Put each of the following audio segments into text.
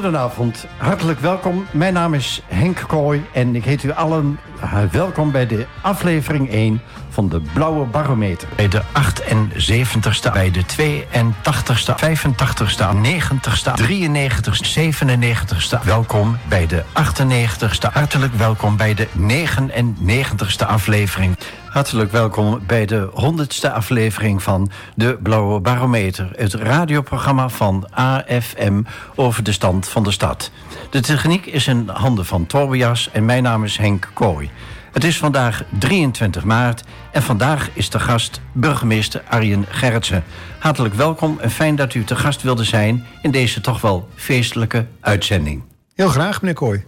Goedenavond, hartelijk welkom. Mijn naam is Henk Kooi en ik heet u allen uh, welkom bij de aflevering 1 van de Blauwe Barometer. Bij de 78ste, bij de 82ste, 85ste, 90ste, 93ste, 97ste. Welkom bij de 98ste. Hartelijk welkom bij de 99ste aflevering. Hartelijk welkom bij de 100ste aflevering van de Blauwe Barometer, het radioprogramma van AFM over de stand van de stad. De techniek is in handen van Tobias en mijn naam is Henk Kooi. Het is vandaag 23 maart en vandaag is de gast burgemeester Arjen Gerritsen. Hartelijk welkom en fijn dat u te gast wilde zijn in deze toch wel feestelijke uitzending. Heel graag, meneer Kooi.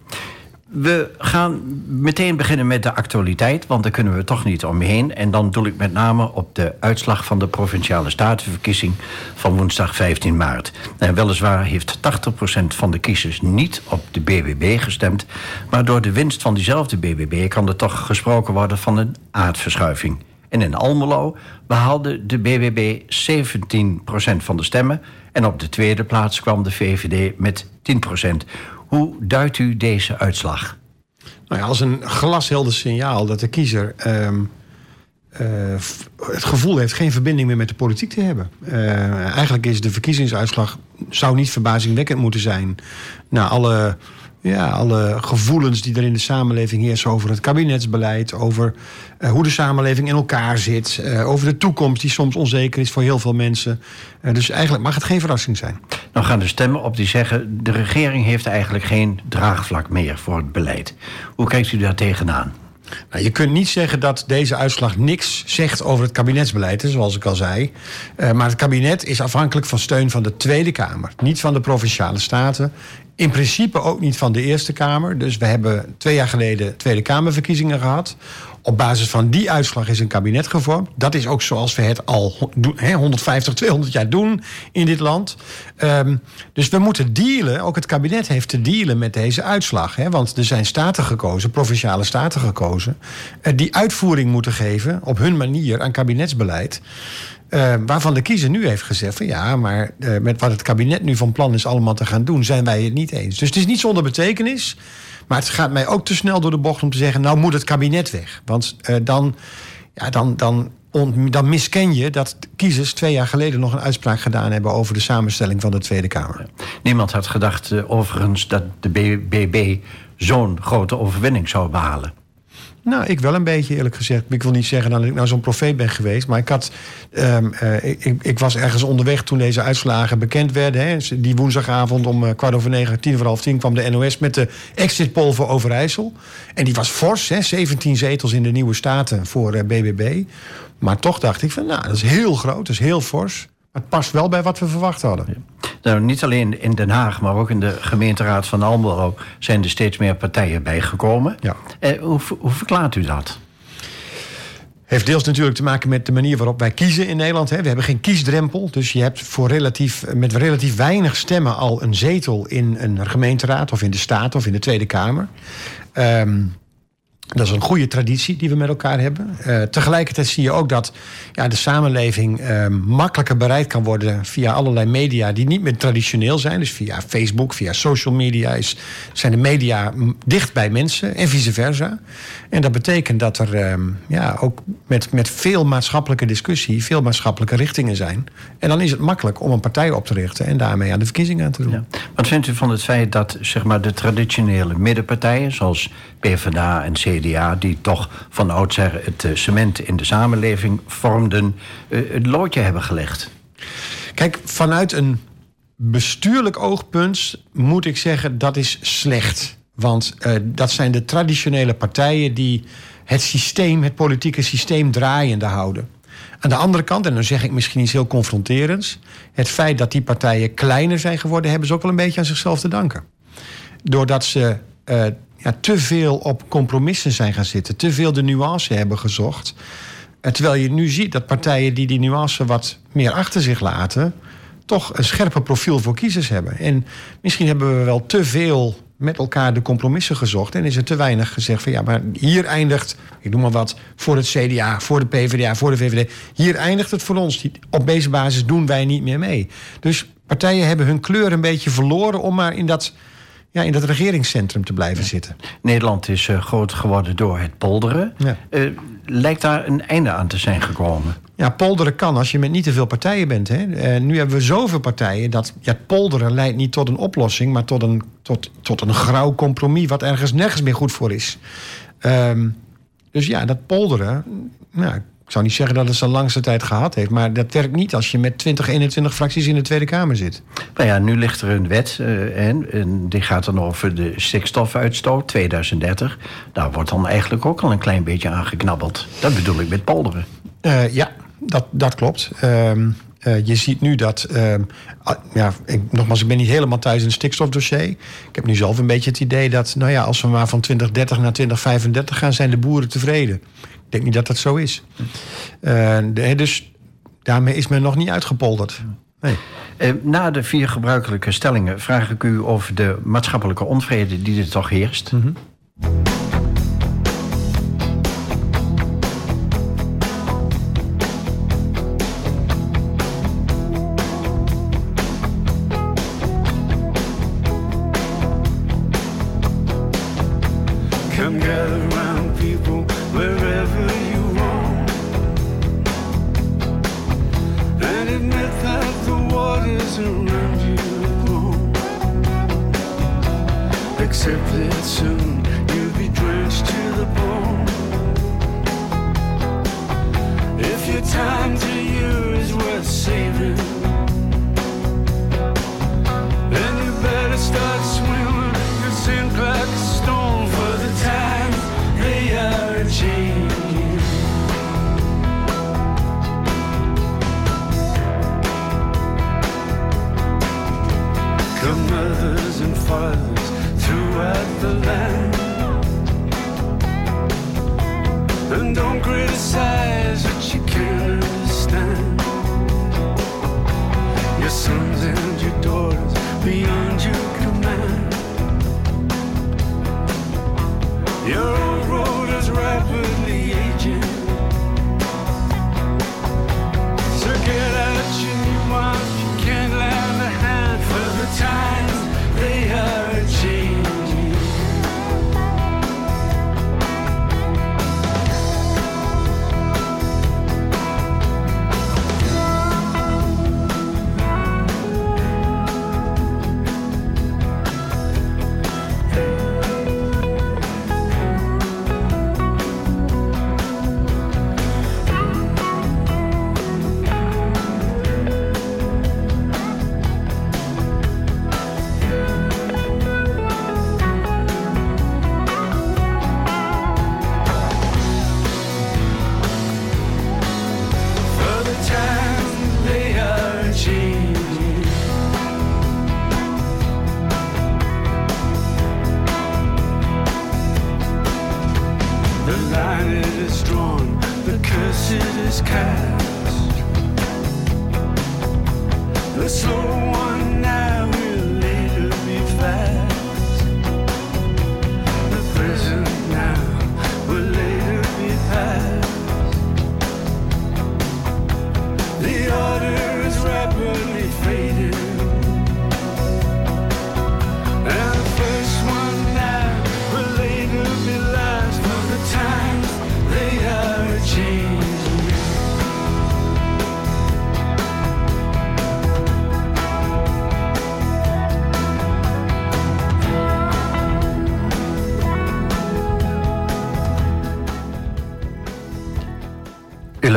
We gaan meteen beginnen met de actualiteit, want daar kunnen we toch niet omheen. En dan doe ik met name op de uitslag van de provinciale statenverkiezing van woensdag 15 maart. En weliswaar heeft 80% van de kiezers niet op de BBB gestemd, maar door de winst van diezelfde BBB kan er toch gesproken worden van een aardverschuiving. En in Almelo behaalde de BBB 17% van de stemmen en op de tweede plaats kwam de VVD met 10%. Hoe duidt u deze uitslag? Nou ja, als een glashelder signaal dat de kiezer uh, uh, het gevoel heeft geen verbinding meer met de politiek te hebben. Uh, eigenlijk is de verkiezingsuitslag zou niet verbazingwekkend moeten zijn. Na alle ja, alle gevoelens die er in de samenleving heersen over het kabinetsbeleid, over uh, hoe de samenleving in elkaar zit, uh, over de toekomst die soms onzeker is voor heel veel mensen. Uh, dus eigenlijk mag het geen verrassing zijn. Nou gaan er stemmen op die zeggen, de regering heeft eigenlijk geen draagvlak meer voor het beleid. Hoe kijkt u daar tegenaan? Nou, je kunt niet zeggen dat deze uitslag niks zegt over het kabinetsbeleid, zoals ik al zei. Uh, maar het kabinet is afhankelijk van steun van de Tweede Kamer, niet van de provinciale staten. In principe ook niet van de Eerste Kamer. Dus we hebben twee jaar geleden Tweede Kamerverkiezingen gehad. Op basis van die uitslag is een kabinet gevormd. Dat is ook zoals we het al 150, 200 jaar doen in dit land. Um, dus we moeten dealen, ook het kabinet heeft te dealen met deze uitslag. Want er zijn staten gekozen, provinciale staten gekozen... Uh, die uitvoering moeten geven op hun manier aan kabinetsbeleid. Uh, waarvan de kiezer nu heeft gezegd van ja, maar uh, met wat het kabinet nu van plan is allemaal te gaan doen, zijn wij het niet eens. Dus het is niet zonder betekenis. Maar het gaat mij ook te snel door de bocht om te zeggen, nou moet het kabinet weg. Want uh, dan, ja, dan, dan, dan misken je dat kiezers twee jaar geleden nog een uitspraak gedaan hebben over de samenstelling van de Tweede Kamer. Niemand had gedacht overigens dat de BBB zo'n grote overwinning zou behalen. Nou, ik wel een beetje eerlijk gezegd. Ik wil niet zeggen dat ik nou zo'n profeet ben geweest. Maar ik, had, um, uh, ik, ik, was ergens onderweg toen deze uitslagen bekend werden. Hè. Die woensdagavond om uh, kwart over negen, tien voor half tien... kwam de NOS met de exit poll voor Overijssel. En die was fors, hè, 17 zetels in de nieuwe staten voor BBB. Maar toch dacht ik van, nou, dat is heel groot, dat is heel fors. Het past wel bij wat we verwacht hadden. Ja. Nou, niet alleen in Den Haag, maar ook in de gemeenteraad van Almelo... zijn er steeds meer partijen bijgekomen. Ja. Eh, hoe, hoe verklaart u dat? Heeft deels natuurlijk te maken met de manier waarop wij kiezen in Nederland. We hebben geen kiesdrempel. Dus je hebt voor relatief, met relatief weinig stemmen al een zetel in een gemeenteraad of in de Staat of in de Tweede Kamer. Um, dat is een goede traditie die we met elkaar hebben. Uh, tegelijkertijd zie je ook dat ja, de samenleving uh, makkelijker bereid kan worden via allerlei media die niet meer traditioneel zijn. Dus via Facebook, via social media is, zijn de media dicht bij mensen en vice versa. En dat betekent dat er uh, ja, ook met, met veel maatschappelijke discussie veel maatschappelijke richtingen zijn. En dan is het makkelijk om een partij op te richten en daarmee aan de verkiezingen aan te doen. Ja. Wat vindt u van het feit dat zeg maar, de traditionele middenpartijen, zoals PvdA en CDA, die toch van oudsher het cement in de samenleving vormden, het loodje hebben gelegd? Kijk, vanuit een bestuurlijk oogpunt moet ik zeggen dat is slecht. Want uh, dat zijn de traditionele partijen die het systeem, het politieke systeem draaiende houden. Aan de andere kant, en dan zeg ik misschien iets heel confronterends... het feit dat die partijen kleiner zijn geworden... hebben ze ook wel een beetje aan zichzelf te danken. Doordat ze uh, ja, te veel op compromissen zijn gaan zitten... te veel de nuance hebben gezocht... terwijl je nu ziet dat partijen die die nuance wat meer achter zich laten... toch een scherper profiel voor kiezers hebben. En misschien hebben we wel te veel met elkaar de compromissen gezocht. En is er te weinig gezegd van ja, maar hier eindigt, ik noem maar wat, voor het CDA, voor de PvdA, voor de VVD. Hier eindigt het voor ons. Op deze basis doen wij niet meer mee. Dus partijen hebben hun kleur een beetje verloren om maar in dat, ja, in dat regeringscentrum te blijven zitten. Nederland is uh, groot geworden door het polderen. Ja. Uh, lijkt daar een einde aan te zijn gekomen? Ja, polderen kan als je met niet te veel partijen bent. Hè. Uh, nu hebben we zoveel partijen dat ja, polderen leidt niet tot een oplossing, maar tot een, tot, tot een grauw compromis wat ergens nergens meer goed voor is. Um, dus ja, dat polderen, nou, ik zou niet zeggen dat het zijn langste tijd gehad heeft, maar dat werkt niet als je met 20, 21 fracties in de Tweede Kamer zit. Nou ja, nu ligt er een wet uh, en, en, die gaat dan over de stikstofuitstoot 2030. Daar wordt dan eigenlijk ook al een klein beetje aangeknabbeld. Dat bedoel ik met polderen. Uh, ja, dat, dat klopt. Uh, uh, je ziet nu dat, uh, ja, ik, nogmaals, ik ben niet helemaal thuis in het stikstofdossier. Ik heb nu zelf een beetje het idee dat, nou ja, als we maar van 2030 naar 2035 gaan, zijn de boeren tevreden. Ik denk niet dat dat zo is. Uh, de, dus daarmee is men nog niet uitgepolderd. Nee. na de vier gebruikelijke stellingen vraag ik u over de maatschappelijke onvrede die er toch heerst. Mm -hmm.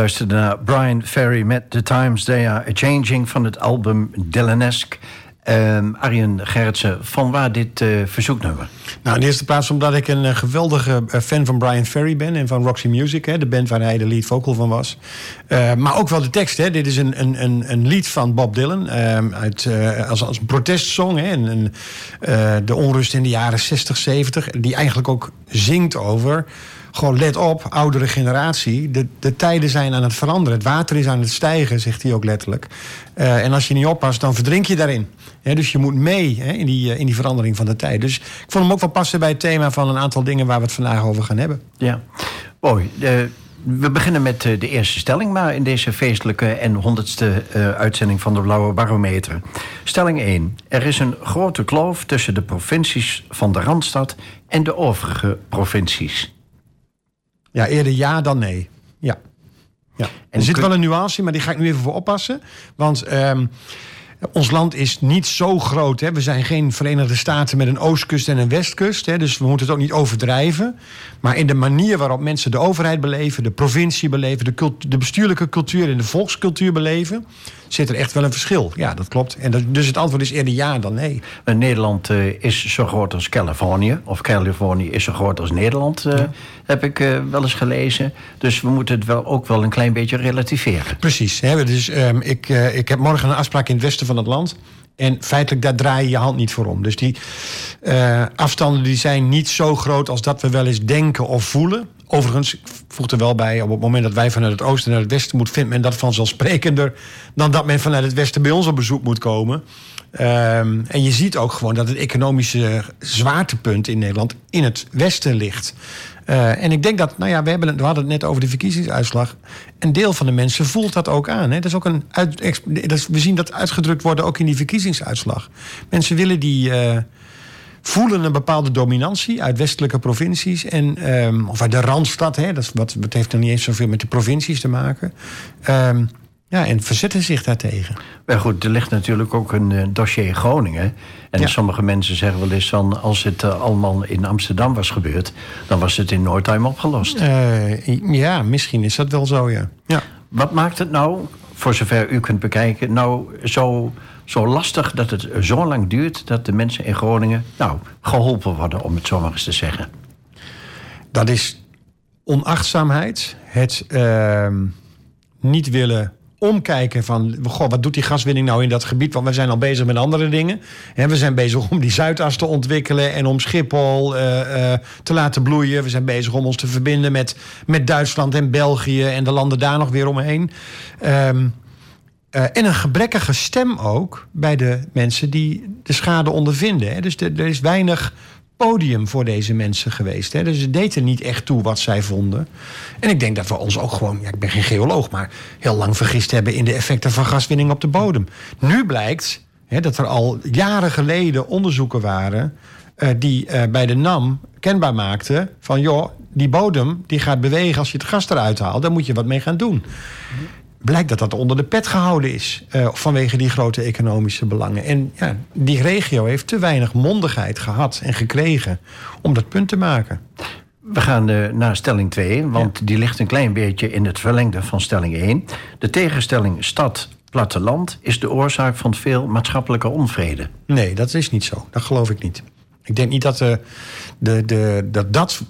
Luisterde naar Brian Ferry met The Times They Are Changing van het album Dylanesque. Um, Arjen Gerritsen, van waar dit uh, verzoeknummer? Nou, in de eerste plaats omdat ik een uh, geweldige uh, fan van Brian Ferry ben... en van Roxy Music, hè, de band waar hij de lead vocal van was. maar ook wel de tekst. Hè. Dit is een, een, een, lied van Bob Dylan ehm, uit, als, als een protestsong. Hè, en de onrust in de jaren 60, 70... die eigenlijk ook zingt over gewoon let op, oudere generatie. De, de tijden zijn aan het veranderen. Het water is aan het stijgen, zegt hij ook letterlijk. Uh, en als je niet oppast, dan verdrink je daarin. dus je moet mee in, die, in die verandering van de tijd. Dus ik vond hem ook wel passen bij het thema van een aantal dingen waar we het vandaag over gaan hebben. Ja, mooi. Uh, We beginnen met eh, de eerste stelling, maar in deze feestelijke en honderdste uitzending van de Blauwe Barometer. Stelling 1. Er is een grote kloof tussen de provincies van de Randstad en de overige provincies. Ja, eerder ja dan nee. Ja. ja. er zit wel een nuance in, maar die ga ik nu even voor oppassen. Want um, ons land is niet zo groot. Hè. We zijn geen Verenigde Staten met een oostkust en een westkust. Hè. Dus we moeten het ook niet overdrijven. Maar in de manier waarop mensen de overheid beleven, de provincie beleven, de, de bestuurlijke cultuur en de volkscultuur beleven, zit er echt wel een verschil. Ja, dat klopt. En dus het antwoord is eerder ja dan nee. Nederland uh, is zo groot als Californië. Of Californië is zo groot als Nederland, uh, heb ik uh, wel eens gelezen. Dus we moeten het wel ook wel een klein beetje relativeren. Precies. Hè. Dus, um, ik, ik heb morgen een afspraak in het westen van land. En feitelijk, daar draai je je hand niet voor om. Dus die afstanden die zijn niet zo groot als dat we wel eens denken of voelen. Overigens, ik voeg er wel bij, op het moment dat wij vanuit het oosten naar het westen moeten, vindt men dat vanzelfsprekender dan dat men vanuit het westen bij ons op bezoek moet komen. Um, en je ziet ook gewoon dat het economische zwaartepunt in Nederland in het westen ligt. Uh, en ik denk dat, nou ja, we, hebben, we hadden het net over de verkiezingsuitslag. Een deel van de mensen voelt dat ook aan. Hè. Dat is ook een uit, we zien dat uitgedrukt worden ook in die verkiezingsuitslag. Mensen willen die. Uh, voelen een bepaalde dominantie uit westelijke provincies. En, um, of uit de Randstad, hè, dat, wat, dat heeft dan niet eens zoveel met de provincies te maken. Um, ja, en verzetten zich daartegen. Maar goed, er ligt natuurlijk ook een uh, dossier Groningen. En sommige mensen zeggen wel eens van... als het uh, allemaal in Amsterdam was gebeurd... dan was het in no time opgelost. Uh, ja, misschien is dat wel zo, ja. ja. Wat maakt het nou, voor zover u kunt bekijken... nou zo zo lastig dat het zo lang duurt dat de mensen in Groningen nou, geholpen worden, om het zo maar eens te zeggen? Dat is onachtzaamheid, het uh, niet willen omkijken van... Goh, wat doet die gaswinning nou in dat gebied? Want we zijn al bezig met andere dingen. En we zijn bezig om die Zuidas te ontwikkelen... en om Schiphol uh, uh, te laten bloeien. We zijn bezig om ons te verbinden met, met Duitsland en België... en de landen daar nog weer omheen. Um, uh, en een gebrekkige stem ook bij de mensen die de schade ondervinden. Hè. Dus er is weinig podium voor deze mensen geweest. Hè. Dus ze deden niet echt toe wat zij vonden. En ik denk dat we ons ook gewoon, ja, ik ben geen geoloog, maar heel lang vergist hebben in de effecten van gaswinning op de bodem. Nu blijkt hè, dat er al jaren geleden onderzoeken waren uh, die uh, bij de NAM kenbaar maakten van joh, die bodem die gaat bewegen als je het gas eruit haalt, daar moet je wat mee gaan doen blijkt dat dat onder de pet gehouden is. Uh, vanwege die grote economische belangen. En ja, die regio heeft te weinig mondigheid gehad en gekregen om dat punt te maken. We gaan uh, naar stelling 2, want die ligt een klein beetje in het verlengde van stelling 1. De tegenstelling stad-platteland is de oorzaak van veel maatschappelijke onvrede. Nee, dat is niet zo. Dat geloof ik niet. Ik denk niet dat, uh, de, de, dat dat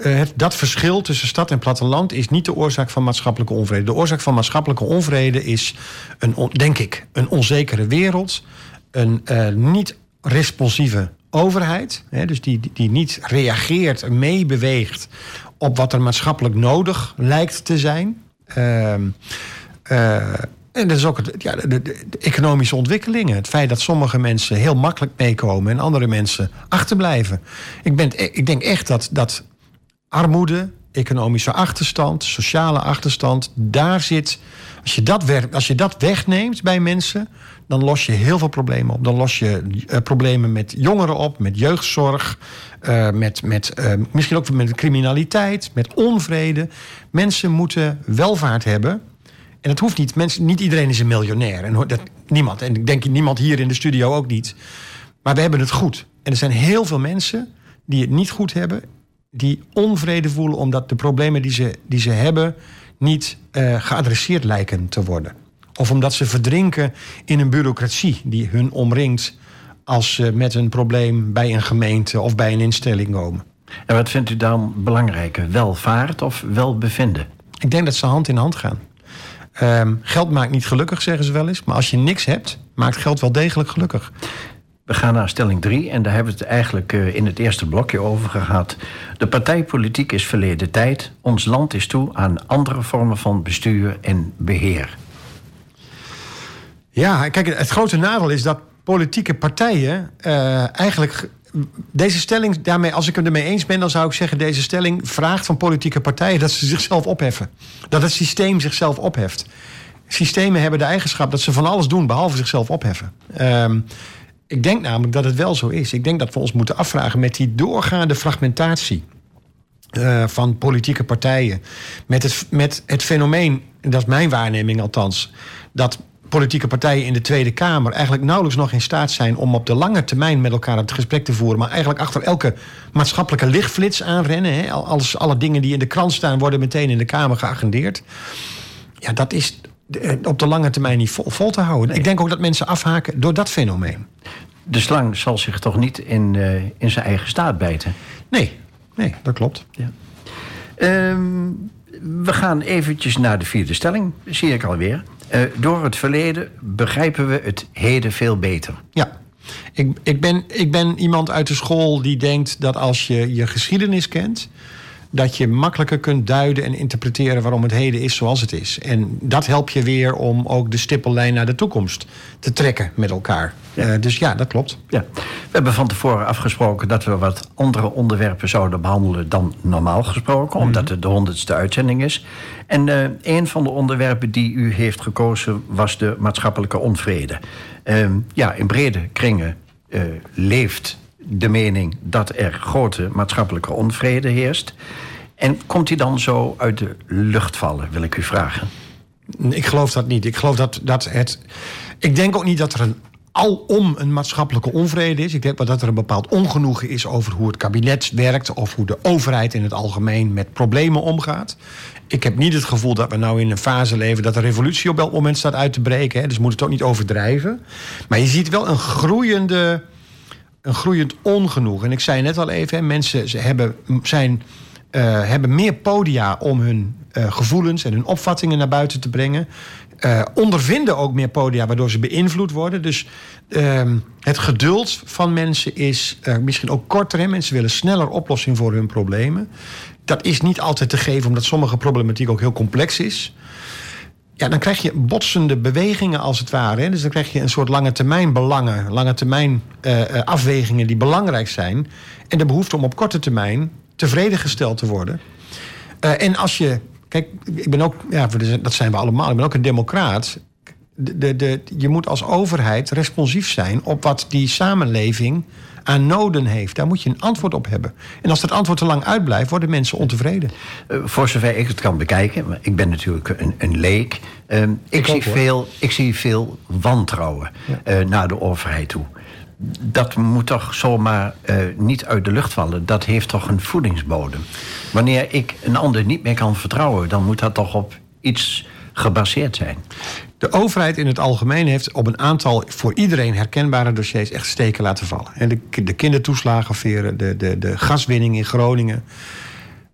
eh, dat verschil tussen stad en platteland is niet de oorzaak van maatschappelijke onvrede. De oorzaak van maatschappelijke onvrede is, een, denk ik, een onzekere wereld, een uh, niet responsieve overheid, hè, dus die, die niet reageert, meebeweegt op wat er maatschappelijk nodig lijkt te zijn. Uh, uh, en dat is ook het, ja, de, de, economische ontwikkelingen. Het feit dat sommige mensen heel makkelijk meekomen en andere mensen achterblijven. Ik, ben, ik denk echt dat, dat armoede, economische achterstand, sociale achterstand, daar zit. Als je, dat als je dat wegneemt bij mensen, dan los je heel veel problemen op. Dan los je uh, problemen met jongeren op, met jeugdzorg, uh, met, met, uh, misschien ook met criminaliteit, met onvrede. Mensen moeten welvaart hebben. En dat hoeft niet. Mensen, niet iedereen is een miljonair. En dat, niemand. En ik denk niemand hier in de studio ook niet. Maar we hebben het goed. En er zijn heel veel mensen die het niet goed hebben die onvrede voelen omdat de problemen die ze, die ze hebben niet uh, geadresseerd lijken te worden. Of omdat ze verdrinken in een bureaucratie die hun omringt als ze met een probleem bij een gemeente of bij een instelling komen. En wat vindt u dan belangrijker, welvaart of welbevinden? Ik denk dat ze hand in hand gaan. Um, geld maakt niet gelukkig, zeggen ze wel eens. Maar als je niks hebt, maakt geld wel degelijk gelukkig. We gaan naar stelling 3 en daar hebben we het eigenlijk uh, in het eerste blokje over gehad. De partijpolitiek is verleden tijd. Ons land is toe aan andere vormen van bestuur en beheer. Ja, kijk, het grote nadeel is dat politieke partijen uh, eigenlijk deze stelling, daarmee, als ik het ermee eens ben, dan zou ik zeggen: deze stelling vraagt van politieke partijen dat ze zichzelf opheffen. Dat het systeem zichzelf opheft. Systemen hebben de eigenschap dat ze van alles doen behalve zichzelf opheffen. Ehm, ik denk namelijk dat het wel zo is. Ik denk dat we ons moeten afvragen met die doorgaande fragmentatie. Uh, van politieke partijen. Met het, met het fenomeen, dat is mijn waarneming althans, dat politieke partijen in de Tweede Kamer eigenlijk nauwelijks nog in staat zijn om op de lange termijn met elkaar het gesprek te voeren, maar eigenlijk achter elke maatschappelijke lichtflits aanrennen. Hè. Alles, alle dingen die in de krant staan worden meteen in de Kamer geagendeerd. Ja, dat is eh, op de lange termijn niet vol, te houden. Ik denk ook dat mensen afhaken door dat fenomeen. De slang zal zich toch niet in, uh, in zijn eigen staat bijten? Nee, nee dat klopt. Ja. Um, we gaan eventjes naar de vierde stelling, zie ik alweer. Uh, door het verleden begrijpen we het heden veel beter. Ja. Ik, ik, ben, ik ben iemand uit de school die denkt dat als je je geschiedenis kent, dat je makkelijker kunt duiden en interpreteren waarom het heden is zoals het is. En dat helpt je weer om ook de stippellijn naar de toekomst te trekken met elkaar. Ja. Uh, dus ja, dat klopt. Ja. We hebben van tevoren afgesproken dat we wat andere onderwerpen zouden behandelen dan normaal gesproken, mm omdat het de honderdste uitzending is. En uh, een van de onderwerpen die u heeft gekozen was de maatschappelijke onvrede. Uh, ja, in brede kringen eh, leeft de mening dat er grote maatschappelijke onvrede heerst. En komt die dan zo uit de lucht vallen, wil ik u vragen? Ik geloof dat niet. Ik geloof dat, dat het. Ik denk ook niet dat er een alom een maatschappelijke onvrede is. Ik denk wel dat er een bepaald ongenoegen is over hoe het kabinet werkt of hoe de overheid in het algemeen met problemen omgaat. Ik heb niet het gevoel dat we nou in een fase leven dat de revolutie op elk moment staat uit te breken. Hè. Dus moet het ook niet overdrijven. Maar je ziet wel een groeiende een groeiend ongenoeg. En ik zei net al even, mensen ze hebben, zijn, uh, hebben meer podia om hun uh, gevoelens en hun opvattingen naar buiten te brengen. Uh, ondervinden ook meer podia waardoor ze beïnvloed worden. Dus ehm, het geduld van mensen is misschien ook korter. Hè? Mensen willen sneller oplossing voor hun problemen. Dat is niet altijd te geven, omdat sommige problematiek ook heel complex is ja, dan krijg je botsende bewegingen als het ware. Dus dan krijg je een soort lange termijn belangen, lange termijn uh, afwegingen die belangrijk zijn. En de behoefte om op korte termijn tevreden gesteld te worden. Uh, en als je, kijk, ik ben ook, ja, dat zijn we allemaal, ik ben ook een democraat. De, de, de, je moet als overheid responsief zijn op wat die samenleving aan noden heeft. Daar moet je een antwoord op hebben. En als dat antwoord te lang uitblijft, worden mensen ontevreden. Uh, voor zover ik het kan bekijken, maar ik ben natuurlijk een, een leek. Uh, ik, ik, zie veel, ik zie veel wantrouwen ja. uh, naar de overheid toe. Dat moet toch zomaar uh, niet uit de lucht vallen. Dat heeft toch een voedingsbodem. Wanneer ik een ander niet meer kan vertrouwen, dan moet dat toch op iets gebaseerd zijn. De overheid in het algemeen heeft op een aantal voor iedereen herkenbare dossiers echt steken laten vallen. En de, de kindertoeslagenveren, de, de, de gaswinning in Groningen.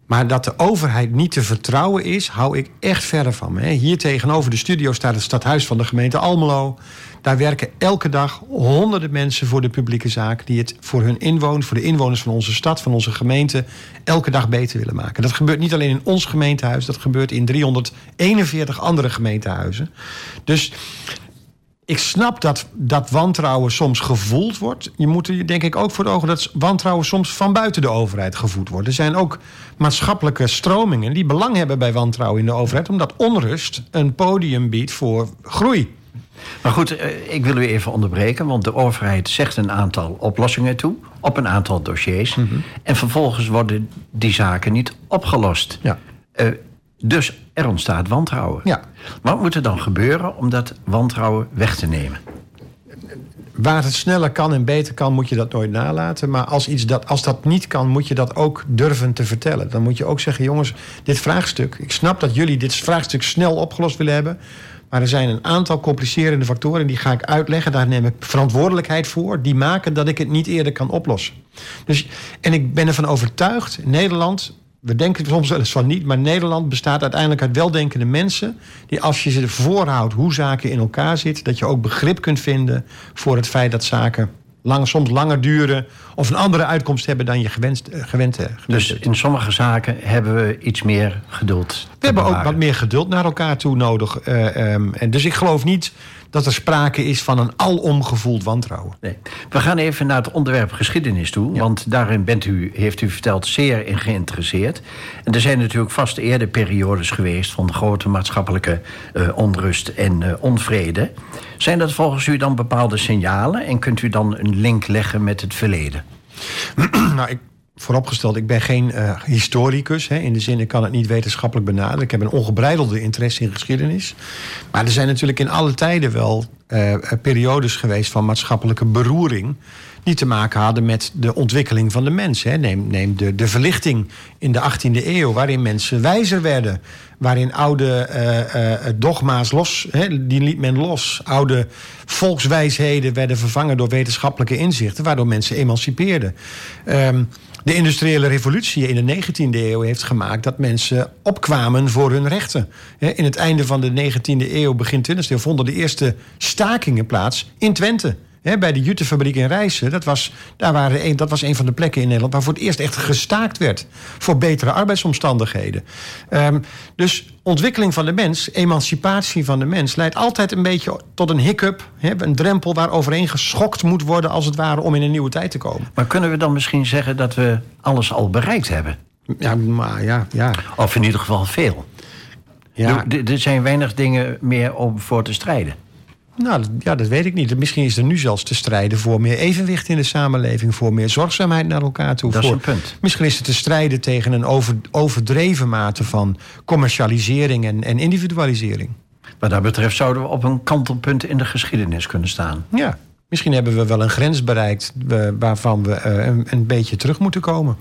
Maar dat de overheid niet te vertrouwen is, hou ik echt verder van. Hier tegenover de studio staat het stadhuis van de gemeente Almelo. Daar werken elke dag honderden mensen voor de publieke zaak... die het voor hun inwoners, voor de inwoners van onze stad, van onze gemeente... elke dag beter willen maken. Dat gebeurt niet alleen in ons gemeentehuis... dat gebeurt in 341 andere gemeentehuizen. Dus ik snap dat, dat wantrouwen soms gevoeld wordt. Je moet er denk ik ook voor de ogen dat wantrouwen soms van buiten de overheid gevoed wordt. Er zijn ook maatschappelijke stromingen die belang hebben bij wantrouwen in de overheid, omdat onrust een podium biedt voor groei. Maar goed, eh, ik wil u even onderbreken, want de overheid zegt een aantal oplossingen toe op een aantal dossiers. Mm -hmm. En vervolgens worden die zaken niet opgelost. Ja. Uh, dus er ontstaat wantrouwen. Ja. Wat moet er dan gebeuren om dat wantrouwen weg te nemen? Waar het sneller kan en beter kan, moet je dat nooit nalaten. Maar als, iets dat, als dat niet kan, moet je dat ook durven te vertellen. Dan moet je ook zeggen: jongens, dit vraagstuk. Ik snap dat jullie dit vraagstuk snel opgelost willen hebben. Maar er zijn een aantal complicerende factoren, die ga ik uitleggen. Daar neem ik verantwoordelijkheid voor. Die maken dat ik het niet eerder kan oplossen. Dus, en ik ben ervan overtuigd, Nederland we denken soms wel eens van niet, maar Nederland bestaat uiteindelijk uit weldenkende mensen. Die als je ze voorhoudt hoe zaken in elkaar zitten, dat je ook begrip kunt vinden voor het feit dat zaken lang, soms langer duren of een andere uitkomst hebben dan je gewenst, uh, gewend, gewend Dus in sommige zaken hebben we iets meer geduld. We hebben ook wat meer geduld naar elkaar toe nodig. Uh, um, en dus ik geloof niet dat er sprake is van een alomgevoeld wantrouwen. Nee. We gaan even naar het onderwerp geschiedenis toe. Ja. Want daarin bent u, heeft u verteld, zeer in geïnteresseerd. En er zijn natuurlijk vast eerder periodes geweest... van grote maatschappelijke uh, onrust en uh, onvrede. Zijn dat volgens u dan bepaalde signalen? En kunt u dan een link leggen met het verleden? nou, ik, vooropgesteld, ik ben geen uh, historicus. Hè, in de zin, ik kan het niet wetenschappelijk benaderen. Ik heb een ongebreidelde interesse in geschiedenis. Maar er zijn natuurlijk in alle tijden wel uh, periodes geweest van maatschappelijke beroering. Die te maken hadden met de ontwikkeling van de mens. Hè. Neem, neem de, de verlichting in de 18e eeuw, waarin mensen wijzer werden. Waarin oude dogma's los, die liet men los. Oude volkswijsheden werden vervangen door wetenschappelijke inzichten, waardoor mensen emancipeerden. Um, de industriële revolutie in de 19e eeuw heeft gemaakt dat mensen opkwamen voor hun rechten. In het einde van de 19e eeuw, begin 20e eeuw, vonden de eerste stakingen plaats in Twente. He, bij de Juttefabriek in Rijssen, dat was, daar waren een, dat was een van de plekken in Nederland waar voor het eerst echt gestaakt werd voor betere arbeidsomstandigheden. Um, dus ontwikkeling van de mens, emancipatie van de mens, leidt altijd een beetje tot een hiccup, he, een drempel waar overheen geschokt moet worden als het ware om in een nieuwe tijd te komen. Maar kunnen we dan misschien zeggen dat we alles al bereikt hebben? Ja, maar ja, ja. Of in ieder geval veel. Ja. Er zijn weinig dingen meer om voor te strijden. Nou, ja, dat weet ik niet. Misschien is er nu zelfs te strijden voor meer evenwicht in de samenleving, voor meer zorgzaamheid naar elkaar toe. Dat voor, is een punt. Misschien is het te strijden tegen een over, overdreven mate van commercialisering en, en individualisering. Wat dat betreft zouden we op een kantelpunt in de geschiedenis kunnen staan. Ja, misschien hebben we wel een grens bereikt waarvan we uh, een, een beetje terug moeten komen.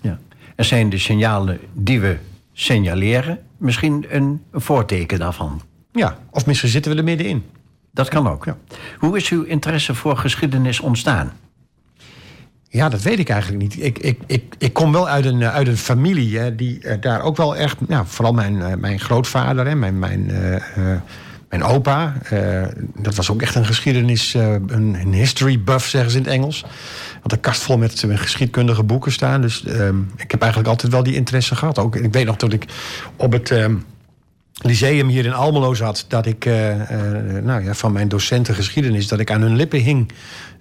Ja. Er zijn de signalen die we signaleren, misschien een voorteken daarvan. Ja, of misschien zitten we er middenin. Dat kan ook. Hoe is uw interesse voor geschiedenis ontstaan? Ja, dat weet ik eigenlijk niet. Ik, ik, ik, ik kom wel uit een, uit een familie hè, die uh, daar ook wel echt... Nou, vooral mijn, uh, mijn grootvader en mijn, mijn, mijn opa. dat was ook echt een geschiedenis... een, history buff, zeggen ze in het Engels. Had een kast vol met geschiedkundige boeken staan. Dus ehm, ik heb eigenlijk altijd wel die interesse gehad. Ook, ik weet nog dat ik op het... Ehm, lyceum hier in Almelo zat, dat ik uh, uh, nou ja, van mijn docenten geschiedenis, dat ik aan hun lippen hing.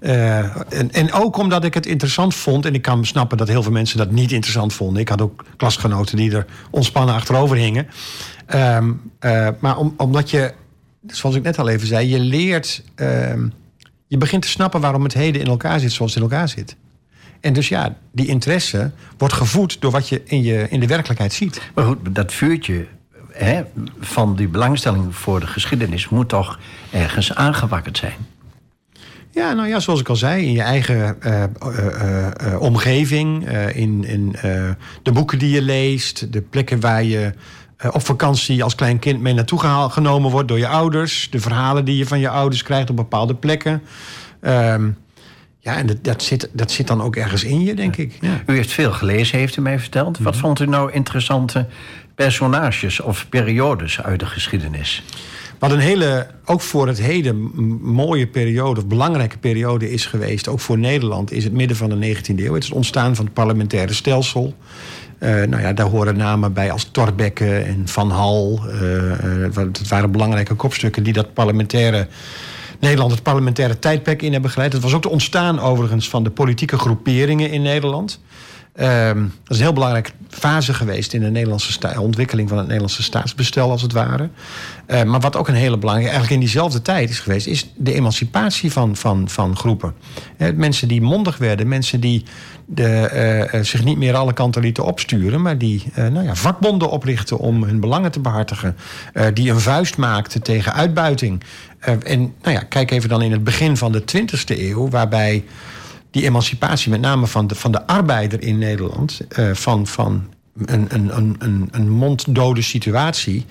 Uh, en, en, ook omdat ik het interessant vond, en ik kan snappen dat heel veel mensen dat niet interessant vonden. Ik had ook klasgenoten die er ontspannen achterover hingen. Um, maar om, omdat je, zoals ik net al even zei, je leert, ehm, je begint te snappen waarom het heden in elkaar zit zoals het in elkaar zit. En dus ja, die interesse wordt gevoed door wat je in, je in de werkelijkheid ziet. Maar goed, dat vuurtje hè, van die belangstelling voor de geschiedenis moet toch ergens aangewakkerd zijn. Ja, nou ja, zoals ik al zei, in je eigen uh, uh, uh, omgeving, in, in de boeken die je leest, de plekken waar je op vakantie als klein kind mee naartoe genomen wordt door je ouders, de verhalen die je van je ouders krijgt op bepaalde plekken. Ehm, ja, en dat, dat, zit, dat zit dan ook ergens in je, denk ik. Ja. U heeft veel gelezen, heeft u mij verteld. Wat vond u nou interessante personages of periodes uit de geschiedenis? Wat een hele, ook voor het heden, mooie periode, of belangrijke periode is geweest, ook voor Nederland, is het midden van de 19e eeuw. Het is het ontstaan van het parlementaire stelsel. Uh, nou ja, daar horen namen bij als Torbekke en Van Hal. Uh, uh, het waren belangrijke kopstukken die dat parlementaire Nederland het parlementaire tijdperk in hebben geleid. Het was ook de ontstaan overigens van de politieke groeperingen in Nederland. Um, dat is een heel belangrijke fase geweest in de Nederlandse ontwikkeling van het Nederlandse staatsbestel, als het ware. Uh, maar wat ook een hele belangrijke, eigenlijk in diezelfde tijd is geweest, is de emancipatie van, van, van groepen. Mensen die mondig werden, mensen die de, uh, zich niet meer alle kanten lieten opsturen, maar die nou ja, vakbonden oprichten om hun belangen te behartigen. die een vuist maakten tegen uitbuiting. en nou ja, kijk even dan in het begin van de 20e eeuw, waarbij die emancipatie, met name van de, van de arbeider in Nederland, uh, van, van een, een, een, een monddode situatie.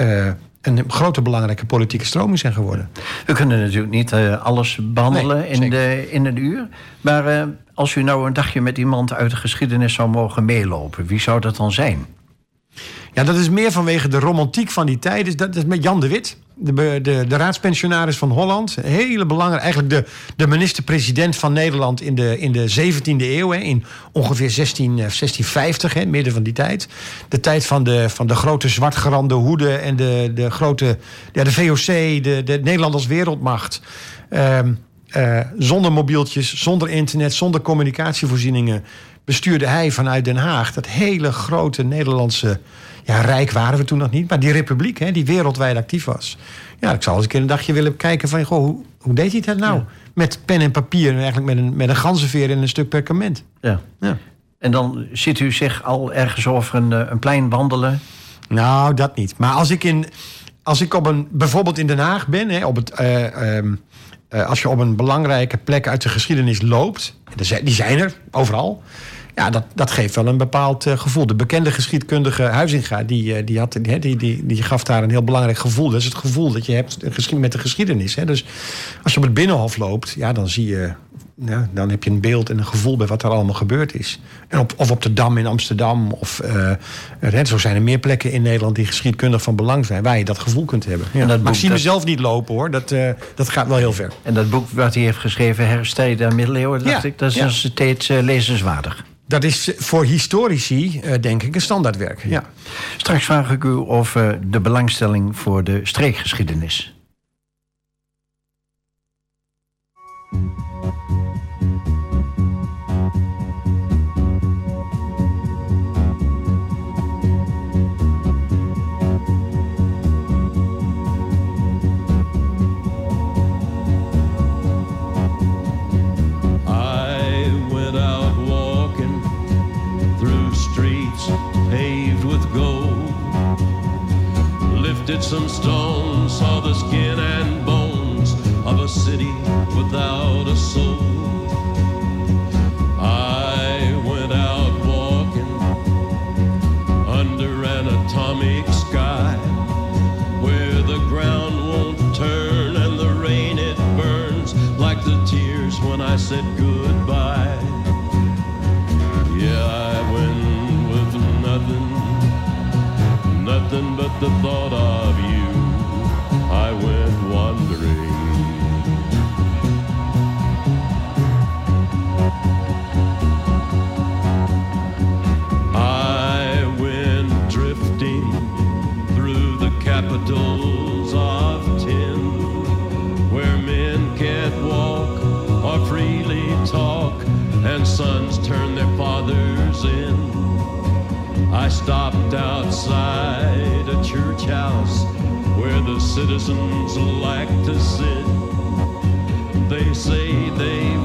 Uh, een grote belangrijke politieke stroming zijn geworden. We kunnen natuurlijk niet uh, alles behandelen nee, in, de, in een uur. Maar als u nou een dagje met iemand uit de geschiedenis zou mogen meelopen, wie zou dat dan zijn? Ja, dat is meer vanwege de romantiek van die tijd. Dat is met Jan de Wit. De, de, raadspensionaris van Holland. Hele belangrijke, eigenlijk de, de minister-president van Nederland in de, in de 17e eeuw. Hè, in ongeveer 16, 1650, hè, midden van die tijd. De tijd van de, van de grote zwartgerande hoede en de, de grote ja, de VOC, de, de Nederland als wereldmacht. Ehm, eh, zonder mobieltjes, zonder internet, zonder communicatievoorzieningen bestuurde hij vanuit Den Haag dat hele grote Nederlandse ja, rijk waren we toen nog niet, maar die republiek hè, die wereldwijd actief was. Ja, ik zou eens een keer een dagje willen kijken van goh, hoe, hoe deed hij dat nou? Met pen en papier en eigenlijk met een, met een ganzenveer en een stuk perkament. Ja. ja. En dan ziet u zich al ergens over een, eh, een plein wandelen? Nou, dat niet. Maar als ik, in, als ik op een, bijvoorbeeld in Den Haag ben, hè, op het, uh, um, uh, als je op een belangrijke plek uit de geschiedenis loopt, die zijn er overal. Ja, dat, dat geeft wel een bepaald uh, gevoel. De bekende geschiedkundige Huizinga, die, uh, die, had, die, die, die, die, gaf daar een heel belangrijk gevoel. Dat is het gevoel dat je hebt met de geschiedenis. Hè. Dus als je op het Binnenhof loopt, ja, dan zie je... Ja, dan heb je een beeld en een gevoel bij wat er allemaal gebeurd is. En op, of op de Dam in Amsterdam. Of, uh, zo zijn er meer plekken in Nederland die geschiedkundig van belang zijn. Waar je dat gevoel kunt hebben. Ja. dat maar ik zie dat... mezelf niet lopen hoor. Dat, uh, dat gaat wel heel ver. En dat boek wat hij heeft geschreven, Hersteden der Middeleeuwen, dacht ja. ik, dat is ja. steeds uh, lezenswaardig. Dat is voor historici, denk ik, een standaardwerk. Ja. Straks vraag ik u over de belangstelling voor de streekgeschiedenis. Lifted some stones, saw the skin and bones of a city without a soul. I went out walking under an atomic sky where the ground won't turn and the rain it burns like the tears when I said goodbye. Nothing but the thought of you. I went wandering. I went drifting through the capitals of tin, where men can't walk or freely talk, and sons turn their fathers in. I stopped outside a church house where the citizens like to sit. They say they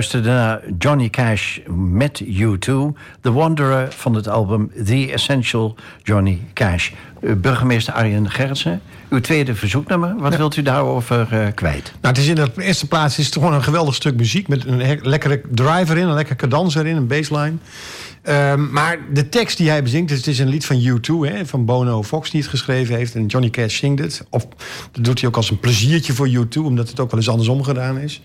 luisterden naar Johnny Cash met U2, The Wanderer van het album The Essential Johnny Cash. Uh, burgemeester Arjen Gerritsen, uw tweede verzoeknummer, wat wilt u daarover uh, kwijt? Nou, het is in de eerste plaats is het gewoon een geweldig stuk muziek met een lekkere driver in, een lekker cadans erin, een bassline. Um, maar de tekst die hij bezingt, het is een lied van U2, hè, van Bono Fox die het geschreven heeft. En Johnny Cash zingt het. Of dat doet hij ook als een pleziertje voor U2, omdat het ook wel eens andersom gedaan is.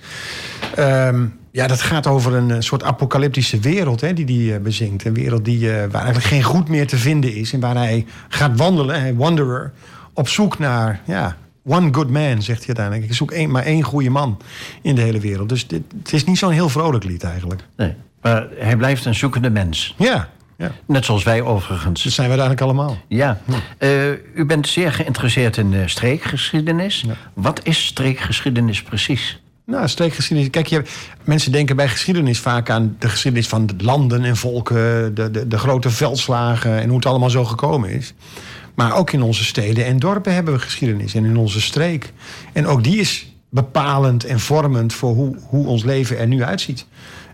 Um, ja, dat gaat over een soort apocalyptische wereld hè, die hij uh, bezingt. Een wereld die, uh, waar eigenlijk geen goed meer te vinden is. En waar hij gaat wandelen, hij wanderer, op zoek naar ja, one good man, zegt hij uiteindelijk. Ik zoek één, maar één goede man in de hele wereld. Dus dit, het is niet zo'n heel vrolijk lied eigenlijk. Nee. Maar hij blijft een zoekende mens. Ja. ja. Net zoals wij overigens. Dat zijn we eigenlijk allemaal. Ja. Uh, u bent zeer geïnteresseerd in streekgeschiedenis. Ja. Wat is streekgeschiedenis precies? Nou, streekgeschiedenis. Kijk, je, mensen denken bij geschiedenis vaak aan de geschiedenis van landen en volken, de, de, de grote veldslagen en hoe het allemaal zo gekomen is. Maar ook in onze steden en dorpen hebben we geschiedenis en in onze streek. En ook die is bepalend en vormend voor hoe, hoe ons leven er nu uitziet.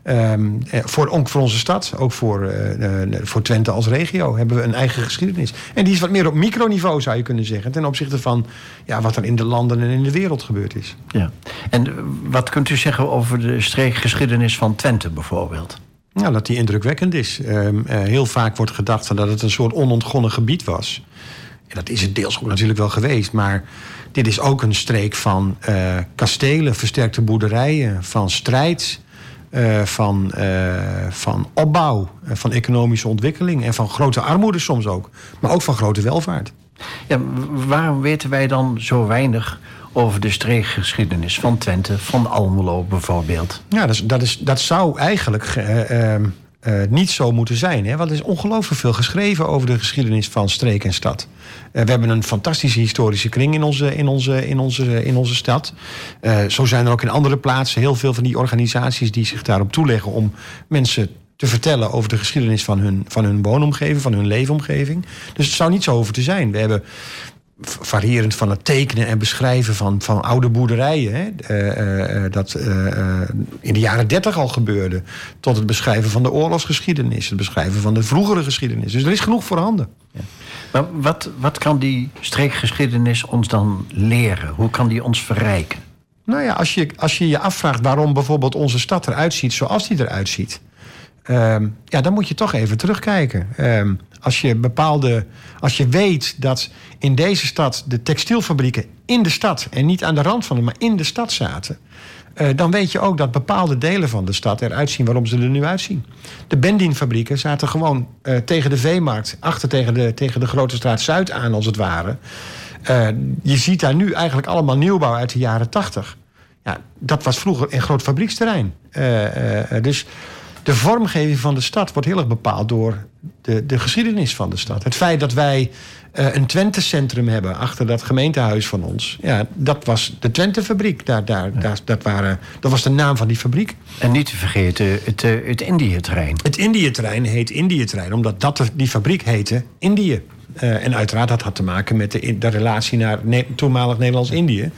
Um, voor, ook voor onze stad, ook voor, uh, voor Twente als regio, hebben we een eigen geschiedenis. En die is wat meer op microniveau, zou je kunnen zeggen, ten opzichte van ja, wat er in de landen en in de wereld gebeurd is. Ja. En wat kunt u zeggen over de streekgeschiedenis van Twente bijvoorbeeld? Nou, dat die indrukwekkend is. Um, heel vaak wordt gedacht dat het een soort onontgonnen gebied was. En dat is het deels ook natuurlijk wel geweest, maar dit is ook een streek van kastelen, versterkte boerderijen, van strijd. Uh, van, uh, van opbouw, van economische ontwikkeling en van grote armoede soms ook, maar ook van grote welvaart. Ja, waarom weten wij dan zo weinig over de streekgeschiedenis van Twente, van Almelo bijvoorbeeld? Ja, dat, is, dat, is, dat zou eigenlijk uh, uh, niet zo moeten zijn. Hè? Want er is ongelooflijk veel geschreven over de geschiedenis van streek en stad. Uh, we hebben een fantastische historische kring in onze, in onze, in onze, in onze stad. Uh, zo zijn er ook in andere plaatsen heel veel van die organisaties die zich daarop toeleggen om mensen te vertellen over de geschiedenis van hun, van hun woonomgeving, van hun leefomgeving. Dus het zou niet zo over te zijn. We hebben variërend van het tekenen en beschrijven van, van oude boerderijen. Hè, uh, uh, dat in de jaren dertig al gebeurde. Tot het beschrijven van de oorlogsgeschiedenis. Het beschrijven van de vroegere geschiedenis. Dus er is genoeg voorhanden. Ja. Maar wat, wat kan die streekgeschiedenis ons dan leren? Hoe kan die ons verrijken? Nou ja, als je als je, je afvraagt waarom bijvoorbeeld onze stad eruit ziet zoals die eruit ziet. Uh, ja, dan moet je toch even terugkijken. Uh, als je bepaalde. Als je weet dat in deze stad de textielfabrieken in de stad en niet aan de rand van de, maar in de stad zaten. Uh, dan weet je ook dat bepaalde delen van de stad eruit zien waarom ze er nu uitzien. De Bendin-fabrieken zaten gewoon uh, tegen de veemarkt, achter tegen de, tegen de Grote Straat Zuid aan, als het ware. Uh, je ziet daar nu eigenlijk allemaal nieuwbouw uit de jaren tachtig. Ja, dat was vroeger een groot fabrieksterrein. dus de vormgeving van de stad wordt heel erg bepaald door de, de geschiedenis van de stad. Het feit dat wij uh, een Twente-centrum hebben achter dat gemeentehuis van ons. Ja, dat was de Twente-fabriek. Daar, daar, daar, dat, waren, dat was de naam van die fabriek. En niet te vergeten het, uh, het Indië-terrein. Het Indië-terrein heet Indië-terrein, omdat dat, die fabriek heette Indië. Uh, en uiteraard dat had te maken met de, de relatie naar ne toenmalig Nederlands-Indië.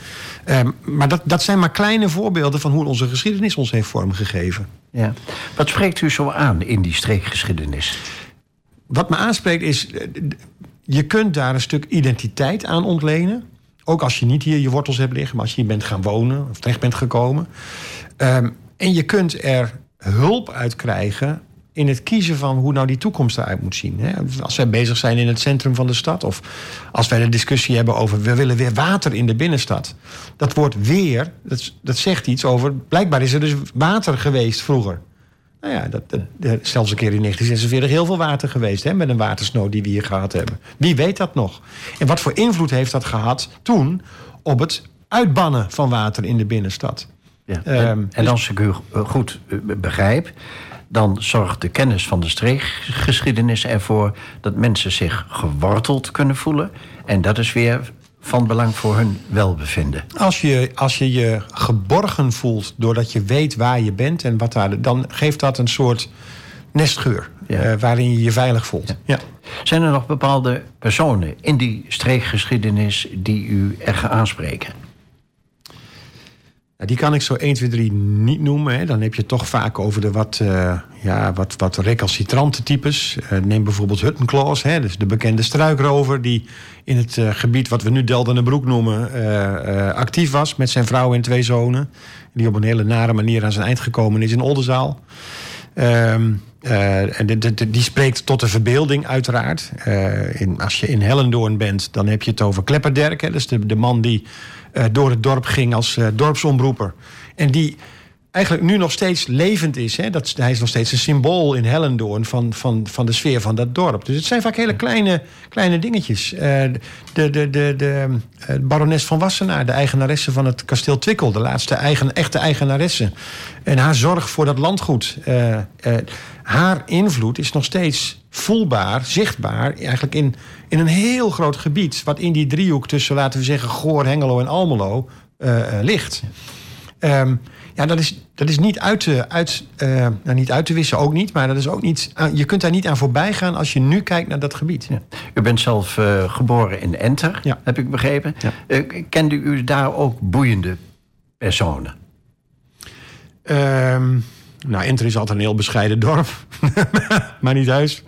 Uh, maar dat, dat zijn maar kleine voorbeelden van hoe onze geschiedenis ons heeft vormgegeven. Ja. Wat spreekt u zo aan in die streekgeschiedenis? Wat me aanspreekt is, je kunt daar een stuk identiteit aan ontlenen. Ook als je niet hier je wortels hebt liggen, maar als je hier bent gaan wonen of terecht bent gekomen. Um, en je kunt er hulp uit krijgen in het kiezen van hoe nou die toekomst eruit moet zien. Als wij bezig zijn in het centrum van de stad... of als wij de discussie hebben over... we willen weer water in de binnenstad. Dat woord weer, dat, dat zegt iets over... blijkbaar is er dus water geweest vroeger. Nou ja, dat, dat, zelfs een keer in 1946 heel veel water geweest... Hè, met een watersnood die we hier gehad hebben. Wie weet dat nog? En wat voor invloed heeft dat gehad toen... op het uitbannen van water in de binnenstad? Ja, en, um, en als ik u goed begrijp dan zorgt de kennis van de streekgeschiedenis ervoor dat mensen zich geworteld kunnen voelen. En dat is weer van belang voor hun welbevinden. Als je, als je je geborgen voelt doordat je weet waar je bent en wat daar, dan geeft dat een soort nestgeur ja. uh, waarin je je veilig voelt. Ja. ja. Zijn er nog bepaalde personen in die streekgeschiedenis die u erg aanspreken? Die kan ik zo 1, 2, 3 niet noemen. Hè. Dan heb je het toch vaak over de wat, uh, ja, wat, wat recalcitrante types. Uh, neem bijvoorbeeld Huttenkloos, hè, dus de bekende struikrover... die in het uh, gebied wat we nu Deldenbroek noemen... actief was met zijn vrouw en twee zonen. Die op een hele nare manier aan zijn eind gekomen is in Oldenzaal. Um, en die spreekt tot de verbeelding, uiteraard. in, als je in Hellendoorn bent, dan heb je het over Klepperderk. Hè, dus de, man die door het dorp ging als uh, dorpsomroeper. En die eigenlijk nu nog steeds levend is. Hè? Dat, hij is nog steeds een symbool in Hellendoorn van, van, van de sfeer van dat dorp. Dus het zijn vaak hele kleine, kleine dingetjes. Uh, de, de, de, de barones van Wassenaar, de eigenaresse van het kasteel Twikkel... de laatste eigen, echte eigenaresse. En haar zorg voor dat landgoed. Haar invloed is nog steeds voelbaar, zichtbaar... eigenlijk in, in een heel groot gebied... wat in die driehoek tussen, laten we zeggen... Goor, Hengelo en Almelo uh, uh, ligt. Um, ja, dat is, dat is niet uit te, uit, uh, nou, niet uit te wissen, ook niet. Maar dat is ook niet, je kunt daar niet aan voorbij gaan als je nu kijkt naar dat gebied. Ja. U bent zelf geboren in Enter, ja. heb ik begrepen. Ja. kende u daar ook boeiende personen? Um, nou, Enter is altijd een heel bescheiden dorp. maar niet huis.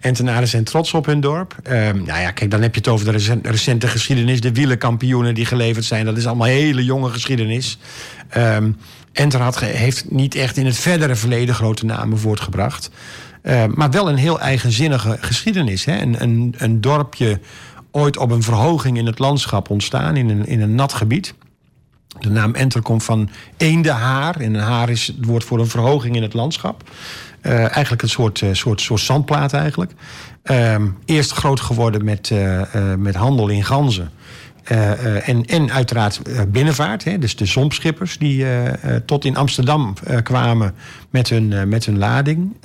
Entenaren zijn trots op hun dorp. Um, nou ja, kijk, dan heb je het over de recente geschiedenis. De wielenkampioenen die geleverd zijn. Dat is allemaal hele jonge geschiedenis. Um, Enter had, heeft niet echt in het verdere verleden grote namen voortgebracht. Uh, maar wel een heel eigenzinnige geschiedenis. Hè? Een, een, een dorpje ooit op een verhoging in het landschap ontstaan. In een, in een nat gebied. De naam Enter komt van haar En een haar is het woord voor een verhoging in het landschap. Uh, eigenlijk een soort, uh, soort, soort zandplaat eigenlijk. Uh, eerst groot geworden met, uh, met handel in ganzen. en, en uiteraard binnenvaart. Hè, dus de zompschippers die tot in Amsterdam kwamen met hun, met hun lading.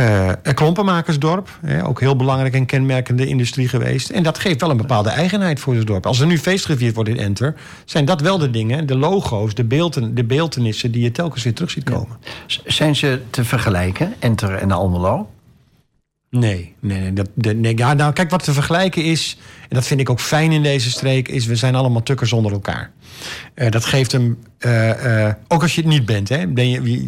Uh, een klompenmakersdorp, hè, ook heel belangrijk en kenmerkende industrie geweest. En dat geeft wel een bepaalde eigenheid voor het dorp. Als er nu feest gevierd wordt in Enter, zijn dat wel de dingen, de logo's, de, beelden, de beeldenissen die je telkens weer terug ziet komen. Ja. Zijn ze te vergelijken, Enter en Almelo? Nee, nee, nee, dat, nee. Ja, nou, kijk, wat te vergelijken is, en dat vind ik ook fijn in deze streek, is we zijn allemaal tukkers onder elkaar. Uh, dat geeft hem, uh, uh, ook als je het niet bent. Hè, ben je,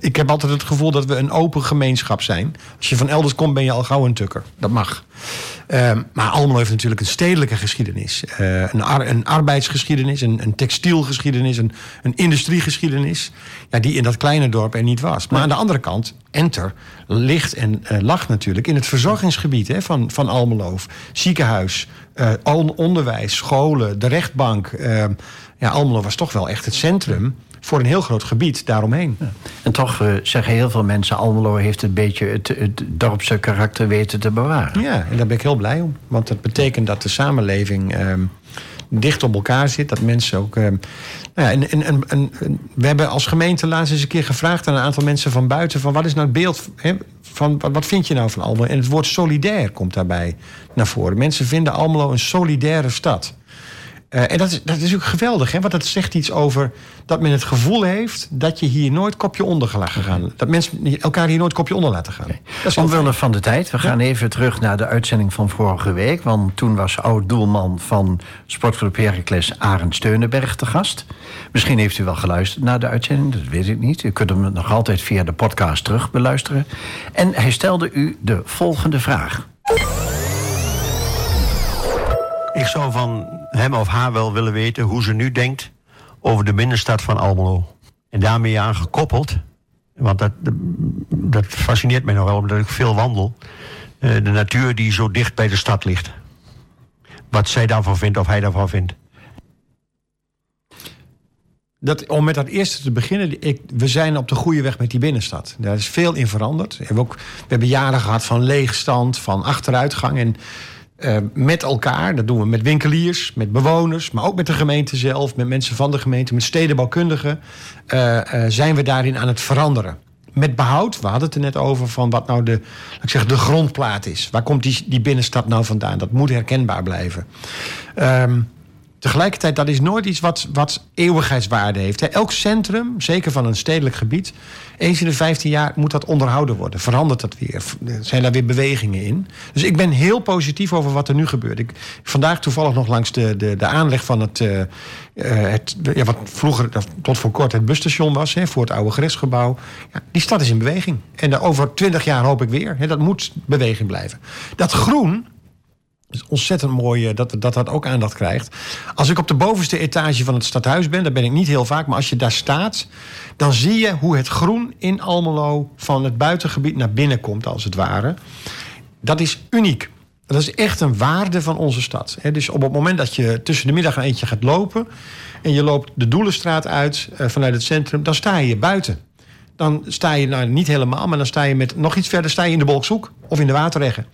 ik heb altijd het gevoel dat we een open gemeenschap zijn. Als je van elders komt, ben je al gauw een tukker. Dat mag. Ehm, maar Almelo heeft natuurlijk een stedelijke geschiedenis. een, ar, een, arbeidsgeschiedenis, een, een textielgeschiedenis, een, een industriegeschiedenis. Ja, die in dat kleine dorp er niet was. Maar aan de andere kant, Enter ligt en lag natuurlijk in het verzorgingsgebied hè, van, van Almelo. Ziekenhuis, uh, onderwijs, scholen, de rechtbank. Uh, ja, Almelo was toch wel echt het centrum voor een heel groot gebied daaromheen. Ja. En toch uh, zeggen heel veel mensen... Almelo heeft een beetje het, het dorpse karakter weten te bewaren. Ja, en daar ben ik heel blij om. Want dat betekent dat de samenleving ehm, dicht op elkaar zit. Dat mensen ook... Ehm, nou ja, we hebben als gemeente laatst eens een keer gevraagd... aan een aantal mensen van buiten... van wat is nou het beeld... Van, wat vind je nou van Almelo? En het woord solidair komt daarbij naar voren. Mensen vinden Almelo een solidaire stad. Uh, en dat is, dat is natuurlijk geweldig, hè? want dat zegt iets over dat men het gevoel heeft dat je hier nooit kopje onder laten gaan. Dat mensen elkaar hier nooit kopje onder laten gaan. Okay. Omwille van de tijd, we gaan even terug naar de uitzending van vorige week. Want toen was oud-doelman van Sportclub Heracles Arend Steunenberg te gast. Misschien heeft u wel geluisterd naar de uitzending, dat weet ik niet. U kunt hem nog altijd via de podcast terug beluisteren. En hij stelde u de volgende vraag. Ik zou van hem of haar wel willen weten hoe ze nu denkt over de binnenstad van Almelo. En daarmee aan gekoppeld, want dat, dat fascineert mij nogal omdat ik veel wandel, eh, de natuur die zo dicht bij de stad ligt. Wat zij daarvan vindt of hij daarvan vindt. Dat, om met dat eerste te beginnen, ik, we zijn op de goede weg met die binnenstad. Daar is veel in veranderd. We hebben, ook, we hebben jaren gehad van leegstand, van achteruitgang. En uh, met elkaar. Dat doen we met winkeliers, met bewoners, maar ook met de gemeente zelf, met mensen van de gemeente, met stedenbouwkundigen. Uh, uh, zijn we daarin aan het veranderen. Met behoud, we hadden het er net over van wat nou de, ik zeg, de grondplaat is. Waar komt die, die binnenstad nou vandaan? Dat moet herkenbaar blijven. Um, Tegelijkertijd, dat is nooit iets wat, wat eeuwigheidswaarde heeft. Elk centrum, zeker van een stedelijk gebied... eens in de 15 jaar moet dat onderhouden worden. Verandert dat weer? Zijn daar weer bewegingen in? Dus ik ben heel positief over wat er nu gebeurt. Ik, vandaag toevallig nog langs de, de, de aanleg van het... Uh, het ja, wat vroeger, tot voor kort, het busstation was... Hè, voor het oude gerechtsgebouw. Ja, die stad is in beweging. En over 20 jaar hoop ik weer. Hè, dat moet beweging blijven. Dat groen is ontzettend mooi eh, dat, dat dat ook aandacht krijgt. Als ik op de bovenste etage van het stadhuis ben, daar ben ik niet heel vaak, maar als je daar staat, dan zie je hoe het groen in Almelo van het buitengebied naar binnen komt, als het ware. Dat is uniek. Dat is echt een waarde van onze stad. Dus op het moment dat je tussen de middag een eentje gaat lopen en je loopt de Doelenstraat uit eh, vanuit het centrum, dan sta je buiten. Dan sta je, nou niet helemaal, maar dan sta je met nog iets verder sta je in de Bolkshoek of in de Waterreggen.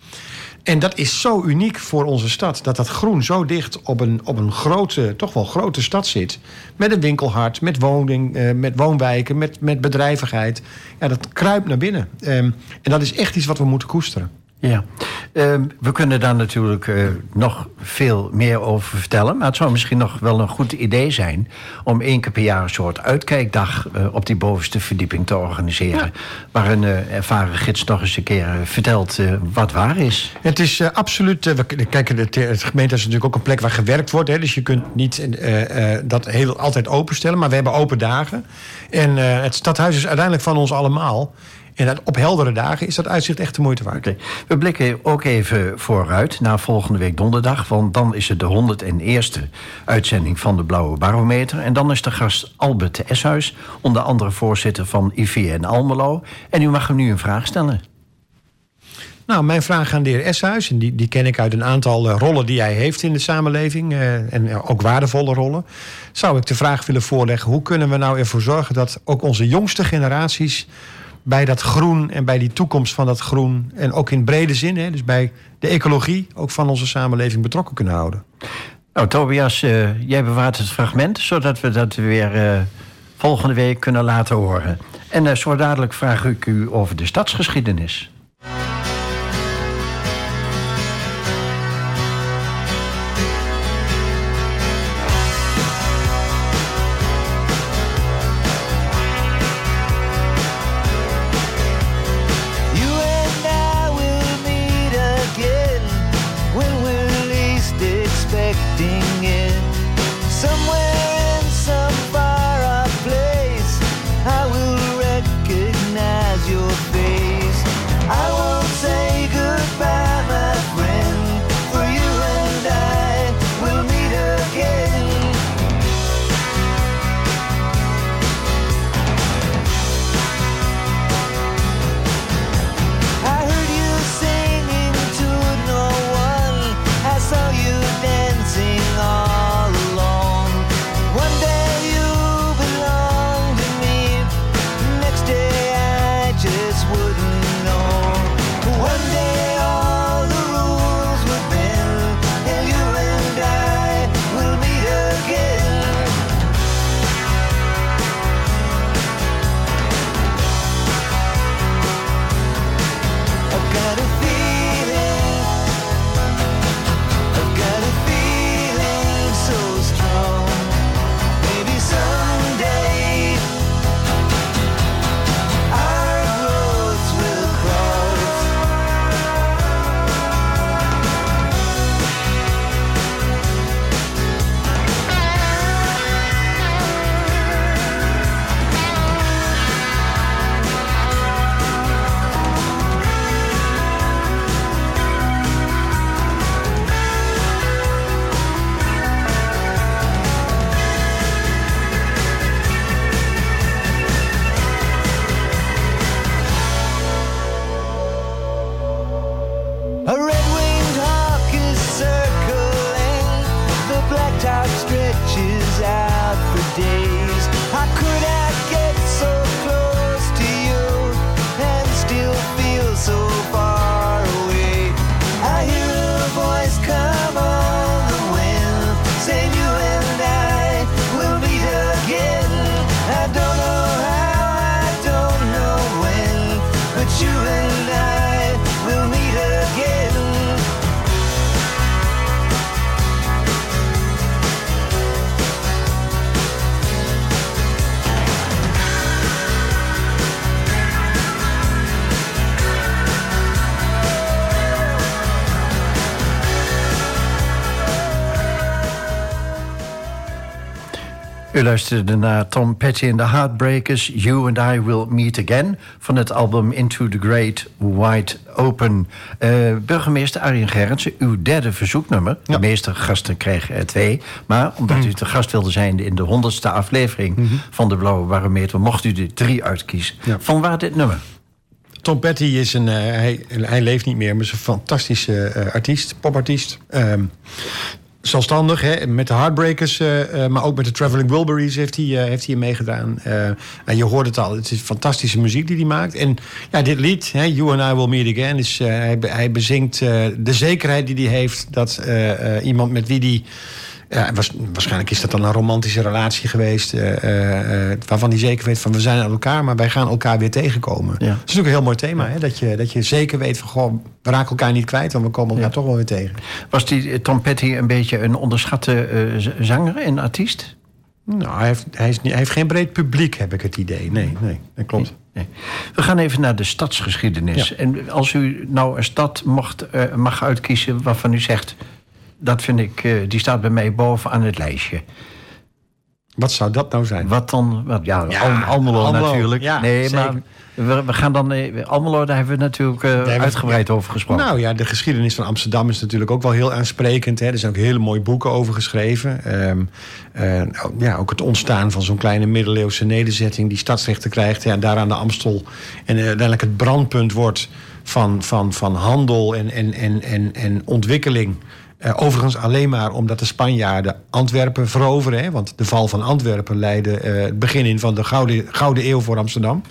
En dat is zo uniek voor onze stad. Dat dat groen zo dicht op een, op een grote, toch wel grote stad zit. Met een winkelhart, met, woning, eh, met woonwijken, met, met bedrijvigheid. Ja, dat kruipt naar binnen. Um, en dat is echt iets wat we moeten koesteren. Ja, uh, we kunnen daar natuurlijk uh, nog veel meer over vertellen. Maar het zou misschien nog wel een goed idee zijn om één keer per jaar een soort uitkijkdag uh, op die bovenste verdieping te organiseren. Ja. Waar een ervaren gids nog eens een keer vertelt wat waar is. Het is absoluut. we kijken, de, het gemeente is natuurlijk ook een plek waar gewerkt wordt. Hè, dus je kunt niet dat heel altijd openstellen. Maar we hebben open dagen. En het stadhuis is uiteindelijk van ons allemaal. En op heldere dagen is dat uitzicht echt de moeite waard. Okay. We blikken ook even vooruit naar volgende week donderdag. Want dan is het de 101ste uitzending van de Blauwe Barometer. En dan is de gast Albert Eshuis, onder andere voorzitter van IVN Almelo. En u mag hem nu een vraag stellen. Nou, mijn vraag aan de heer Eshuis, en die, die ken ik uit een aantal uh, rollen die hij heeft in de samenleving, uh, en uh, ook waardevolle rollen, zou ik de vraag willen voorleggen: hoe kunnen we nou ervoor zorgen dat ook onze jongste generaties bij dat groen en bij die toekomst van dat groen. En ook in brede zin, hè, dus bij de ecologie ook van onze samenleving betrokken kunnen houden. Nou, Tobias, uh, jij bewaart het fragment, zodat we dat weer uh, volgende week kunnen laten horen. En uh, zo dadelijk vraag ik u over de stadsgeschiedenis. Luisterde naar Tom Petty and the Heartbreakers, You and I Will Meet Again... van het album Into the Great Wide Open. Uh, burgemeester Arjen Gerritsen, uw derde verzoeknummer. De meeste gasten kregen er twee. Maar omdat u te gast wilde zijn in de honderdste aflevering... van de Blauwe Barometer, mocht u er drie uitkiezen. Van waar dit nummer? Tom Petty is een, uh, hij, hij leeft niet meer, maar is een fantastische uh, artiest, popartiest. Um, zelfstandig, hè, met de Heartbreakers, uh, maar ook met de Traveling Wilburys heeft hij, uh, heeft hij meegedaan. Uh, je hoort het al, het is fantastische muziek die hij maakt. En ja, dit lied, hè, You and I Will Meet Again, is, hij, hij bezinkt de zekerheid die hij heeft dat iemand met wie hij ja, was, waarschijnlijk is dat dan een romantische relatie geweest. Uh, uh, waarvan hij zeker weet van we zijn aan elkaar, maar wij gaan elkaar weer tegenkomen. Ja. Dat is natuurlijk een heel mooi thema. Hè? Dat, je, dat je zeker weet van goh, we raken elkaar niet kwijt, want we komen elkaar ja. toch wel weer tegen. Was die Tom Petty een beetje een onderschatte zanger en artiest? Nou, hij heeft, hij, is niet, hij heeft geen breed publiek, heb ik het idee. Nee, nee dat klopt. Nee. We gaan even naar de stadsgeschiedenis. En als u nou een stad mocht, mag uitkiezen waarvan u zegt dat vind ik, uh, die staat bij mij bovenaan het lijstje. Wat zou dat nou zijn? Wat dan? Wat, ja, ja Almelo, Almelo natuurlijk. Ja, nee, zeker. maar we, we, gaan dan. Uh, Almelo, daar hebben we natuurlijk uh, uitgebreid over gesproken. Nou ja, de geschiedenis van Amsterdam is natuurlijk ook wel heel aansprekend. Hè. Er zijn ook hele mooie boeken over geschreven. Um, ja, ook het ontstaan van zo'n kleine middeleeuwse nederzetting die stadsrechten krijgt. Ja, daar aan de Amstel. En uiteindelijk het brandpunt wordt van, van, van handel en, en, en, en, en ontwikkeling. Uh, overigens alleen maar omdat de Spanjaarden Antwerpen veroveren. Hè, want de val van Antwerpen leidde uh, het begin in van de Gouden, Gouden Eeuw voor Amsterdam.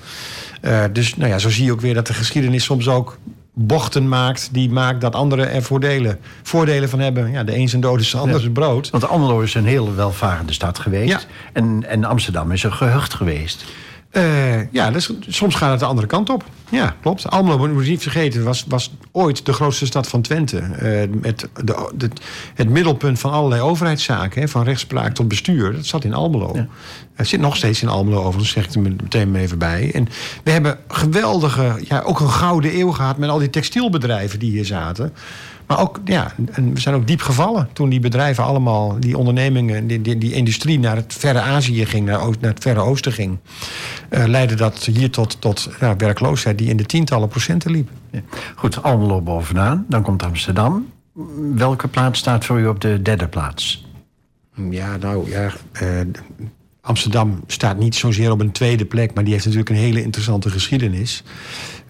Uh, dus nou ja, zo zie je ook weer dat de geschiedenis soms ook bochten maakt... die maakt dat anderen er voordelen, voordelen van hebben. Ja, de een zijn dood is de ander zijn brood. Want Almelo is een heel welvarende stad geweest. Ja. En, en Amsterdam is een gehucht geweest. Uh, ja, dus, soms gaat het de andere kant op. Ja, klopt. Almelo, moet je niet vergeten, was, was ooit de grootste stad van Twente. Uh, met de, de, het middelpunt van allerlei overheidszaken, hè, van rechtspraak tot bestuur, dat zat in Almelo. Ja. Het zit nog steeds in Almelo, overigens, zeg ik er meteen even bij. En we hebben geweldige, ja, ook een gouden eeuw gehad met al die textielbedrijven die hier zaten. Maar ook, ja, en we zijn ook diep gevallen toen die bedrijven allemaal, die ondernemingen, die, die, die industrie naar het verre Azië ging, naar, naar het verre Oosten ging. Uh, leidde dat hier tot, tot ja, werkloosheid die in de tientallen procenten liep. Ja. Goed, Almelo bovenaan, dan komt Amsterdam. Welke plaats staat voor u op de derde plaats? Ja, nou ja. Uh, Amsterdam staat niet zozeer op een tweede plek, maar die heeft natuurlijk een hele interessante geschiedenis.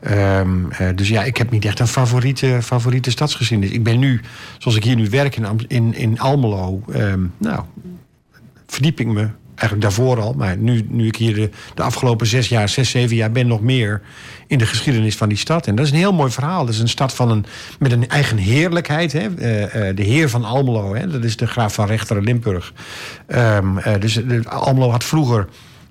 Um, uh, dus ja, ik heb niet echt een favoriete, favoriete stadsgeschiedenis. Ik ben nu, zoals ik hier nu werk in, in, in Almelo, um, nou, verdiep ik me eigenlijk daarvoor al. Maar nu, nu ik hier de, de, afgelopen zes jaar, zes, zeven jaar ben, nog meer in de geschiedenis van die stad. En dat is een heel mooi verhaal. Dat is een stad van een, met een eigen heerlijkheid. Hè. Uh, uh, de heer van Almelo, hè. dat is de graaf van Rechteren Limburg. Um, dus Almelo had vroeger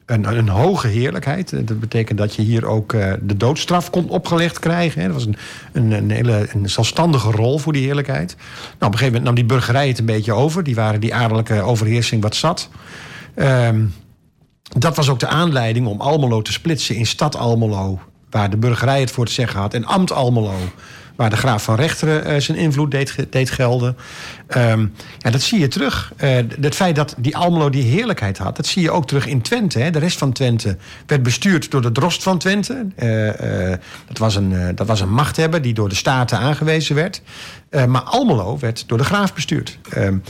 een, een, hoge heerlijkheid. Dat betekent dat je hier ook uh, de doodstraf kon opgelegd krijgen. Hè. Dat was een, een, een, hele een zelfstandige rol voor die heerlijkheid. Nou, op een gegeven moment nam die burgerij het een beetje over. Die waren die adellijke overheersing wat zat. Um, dat was ook de aanleiding om Almelo te splitsen in stad Almelo... waar de burgerij het voor te zeggen had, en ambt Almelo waar de graaf van Rechteren uh, zijn invloed deed, deed gelden. Um, ja, dat zie je terug. Uh, het feit dat die Almelo die heerlijkheid had, dat zie je ook terug in Twente. Hè. De rest van Twente werd bestuurd door de drost van Twente. Uh, dat, was een, dat was een machthebber die door de staten aangewezen werd. maar Almelo werd door de graaf bestuurd. Um,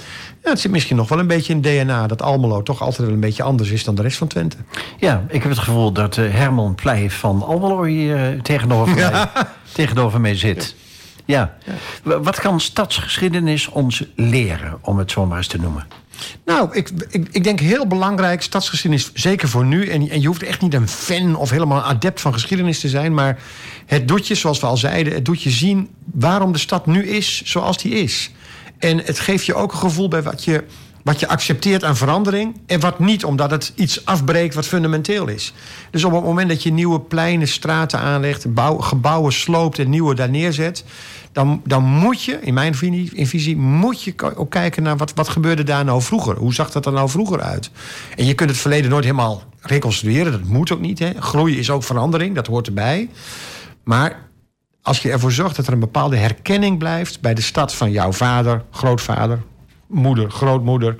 ja, het zit misschien nog wel een beetje in DNA dat Almelo toch altijd wel een beetje anders is dan de rest van Twente. Ja, ik heb het gevoel dat Herman Pleij van Almelo hier tegenover ja. Tegenover mij zit. Ja. ja. Wat kan stadsgeschiedenis ons leren, om het zo maar eens te noemen? Nou, ik, ik, ik denk heel belangrijk, stadsgeschiedenis, zeker voor nu. En, en je hoeft echt niet een fan of helemaal een adept van geschiedenis te zijn. Maar het doet je, zoals we al zeiden, het doet je zien waarom de stad nu is zoals die is. En het geeft je ook een gevoel bij wat je wat je accepteert aan verandering en wat niet, omdat het iets afbreekt wat fundamenteel is. Dus op het moment dat je nieuwe pleinen, straten aanlegt, bouw, gebouwen sloopt en nieuwe daar neerzet, dan, dan moet je, in mijn visie, in visie, moet je ook kijken naar wat, wat gebeurde daar nou vroeger. Hoe zag dat er nou vroeger uit? En je kunt het verleden nooit helemaal reconstrueren, dat moet ook niet. Hè. Groei is ook verandering, dat hoort erbij. Maar als je ervoor zorgt dat er een bepaalde herkenning blijft bij de stad van jouw vader, grootvader, moeder, grootmoeder,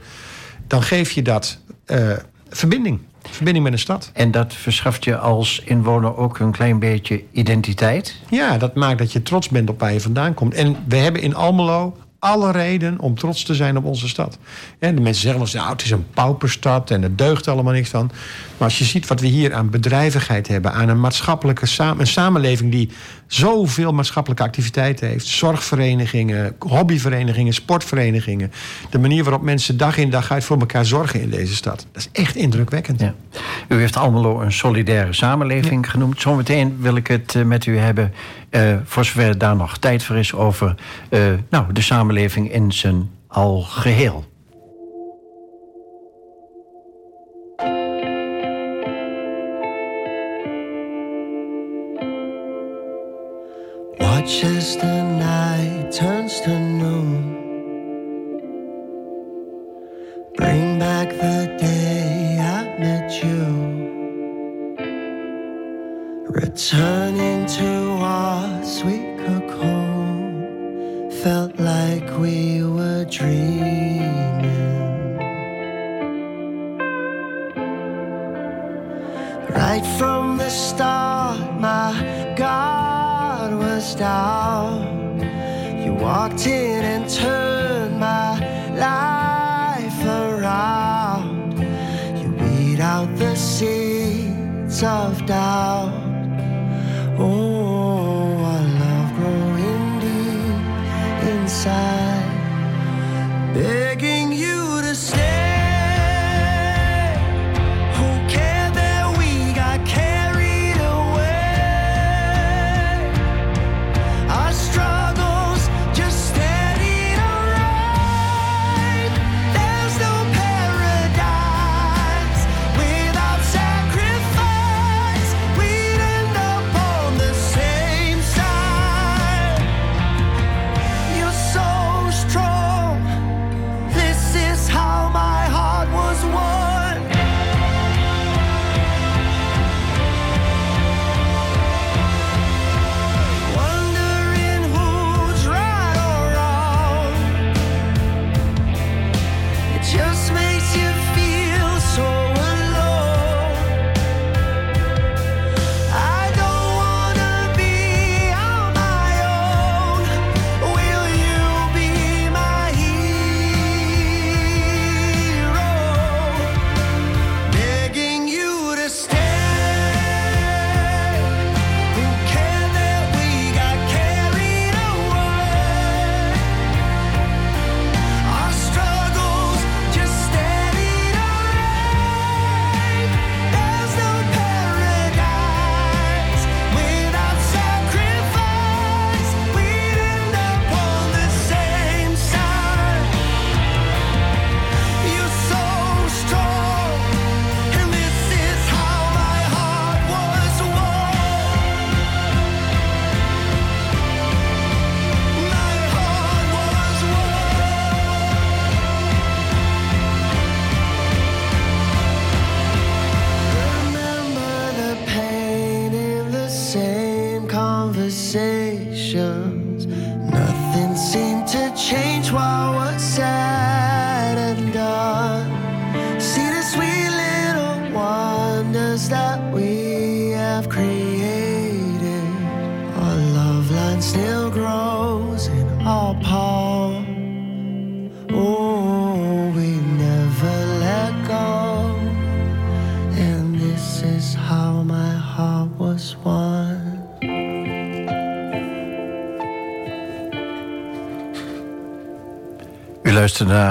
dan geef je dat uh, verbinding. Verbinding met een stad. En dat verschaft je als inwoner ook een klein beetje identiteit? Ja, dat maakt dat je trots bent op waar je vandaan komt. En we hebben in Almelo alle reden om trots te zijn op onze stad. En de mensen zeggen wel eens, nou, het is een pauperstad en er deugt allemaal niks van. Maar als je ziet wat we hier aan bedrijvigheid hebben, aan een maatschappelijke een samenleving die zoveel maatschappelijke activiteiten heeft, zorgverenigingen, hobbyverenigingen, sportverenigingen, de manier waarop mensen dag in dag uit voor elkaar zorgen in deze stad, dat is echt indrukwekkend. Ja. U heeft Almelo een solidaire samenleving genoemd. Zometeen wil ik het eh, met u hebben, uh, voor zover daar nog tijd voor is, over uh, nou, de samenleving in zijn algeheel. Just the night turns to noon.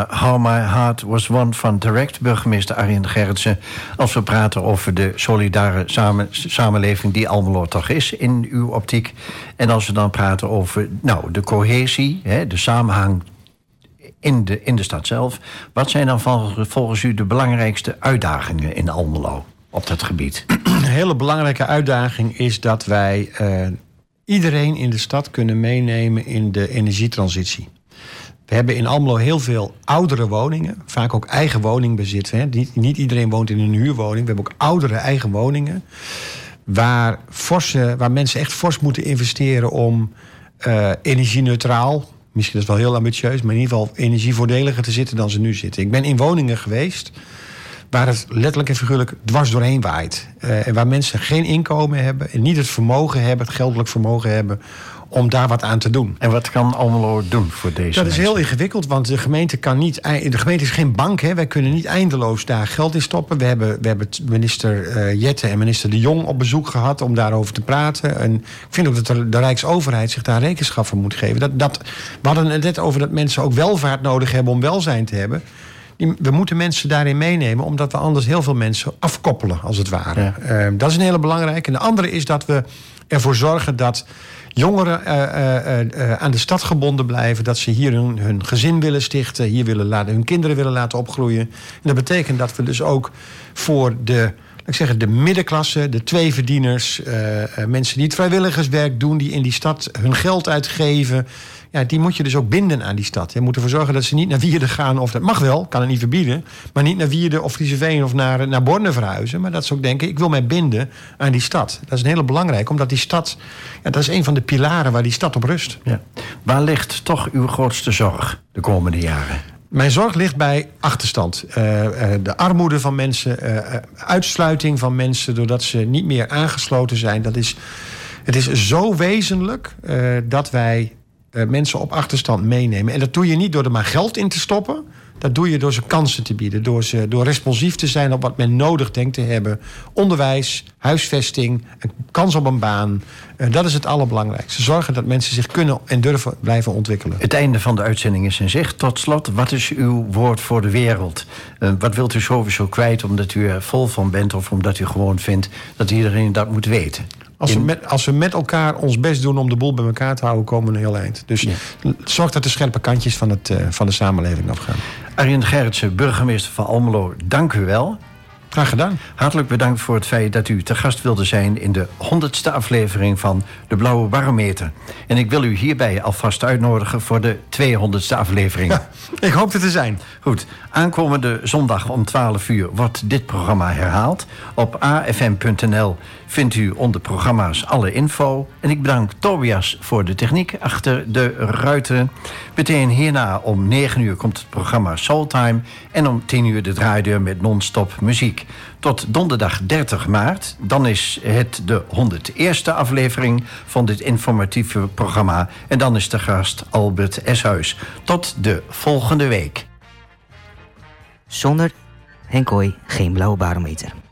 How My Heart Was Won van Direct, burgemeester Arjen Gerritsen. Als we praten over de solidaire samen, samenleving die Almelo toch is in uw optiek. En als we dan praten over nou, de cohesie, hè, de samenhang in de, in de stad zelf. Wat zijn dan vol- volgens u de belangrijkste uitdagingen in Almelo op dat gebied? Een hele belangrijke uitdaging is dat wij eh, iedereen in de stad kunnen meenemen in de energietransitie. We hebben in Almelo heel veel oudere woningen, vaak ook eigen woningbezit. Hè. Niet, niet iedereen woont in een huurwoning. We hebben ook oudere eigen woningen. Waar, forse, waar mensen echt fors moeten investeren om eh, energie-neutraal, misschien is het wel heel ambitieus, maar in ieder geval energievoordeliger te zitten dan ze nu zitten. Ik ben in woningen geweest waar het letterlijk en figuurlijk dwars doorheen waait. Eh, en waar mensen geen inkomen hebben en niet het vermogen hebben, het geldelijk vermogen hebben om daar wat aan te doen. En wat kan Almelo doen voor deze Dat is heel ingewikkeld, want de gemeente kan niet. De gemeente is geen bank, hè. Wij kunnen niet eindeloos daar geld in stoppen. We hebben, we hebben minister eh, Jette en minister De Jong op bezoek gehad om daarover te praten. En ik vind ook dat de, de Rijksoverheid zich daar rekenschap van moet geven. Dat, dat, we hadden het net over dat mensen ook welvaart nodig hebben om welzijn te hebben. We moeten mensen daarin meenemen, omdat we anders heel veel mensen afkoppelen, als het ware. Ja. Eh, dat is een hele belangrijke. En de andere is dat we ervoor zorgen dat jongeren eh, eh, eh, aan de stad gebonden blijven. Dat ze hier hun, gezin willen stichten, hier willen laten, hun kinderen willen laten opgroeien. En dat betekent dat we dus ook voor de, ik zeggen, de middenklasse, de tweeverdieners, eh, mensen die het vrijwilligerswerk doen, die in die stad hun geld uitgeven. Ja, die moet je dus ook binden aan die stad. Je moet ervoor zorgen dat ze niet naar Wierden gaan. Of dat mag wel, kan het niet verbieden. Maar niet naar Wierden of Frieseveen of naar, naar Borne verhuizen. Maar dat ze ook denken, ik wil mij binden aan die stad. Dat is een hele belangrijk. Omdat die stad, ja, dat is een van de pilaren waar die stad op rust. Ja. Waar ligt toch uw grootste zorg de komende jaren? Mijn zorg ligt bij achterstand. Eh, eh, de armoede van mensen, eh, uitsluiting van mensen doordat ze niet meer aangesloten zijn. Dat is, het is zo wezenlijk dat wij eh, mensen op achterstand meenemen. En dat doe je niet door er maar geld in te stoppen. Dat doe je door ze kansen te bieden. Door, ze, door responsief te zijn op wat men nodig denkt te hebben. Onderwijs, huisvesting, een kans op een baan. Eh, dat is het allerbelangrijkste. Zorgen dat mensen zich kunnen en durven blijven ontwikkelen. Het einde van de uitzending is in zicht. Tot slot, wat is uw woord voor de wereld? Eh, wat wilt u sowieso kwijt omdat u er vol van bent... of omdat u gewoon vindt dat iedereen dat moet weten? Als we, met, als we met elkaar ons best doen om de boel bij elkaar te houden, komen we een heel eind. Dus Ja. zorg dat de scherpe kantjes van, het, eh, van de samenleving afgaan. Arjen Gerritsen, burgemeester van Almelo, dank u wel. Graag gedaan. Hartelijk bedankt voor het feit dat u te gast wilde zijn... in de 100ste aflevering van De Blauwe Barometer. En ik wil u hierbij alvast uitnodigen voor de 200ste aflevering. Ik hoop er te zijn. Goed, aankomende zondag om 12 uur wordt dit programma herhaald. Op afm.nl vindt u onder programma's alle info. En ik bedank Tobias voor de techniek achter de ruiten. Meteen hierna om 9 uur komt het programma Soultime. En om 10 uur de draaideur met non-stop muziek. Tot donderdag 30 maart. Dan is het de 101ste aflevering van dit informatieve programma. En dan is de gast Albert Eshuis. Tot de volgende week. Zonder Henk Kooi geen blauwe barometer.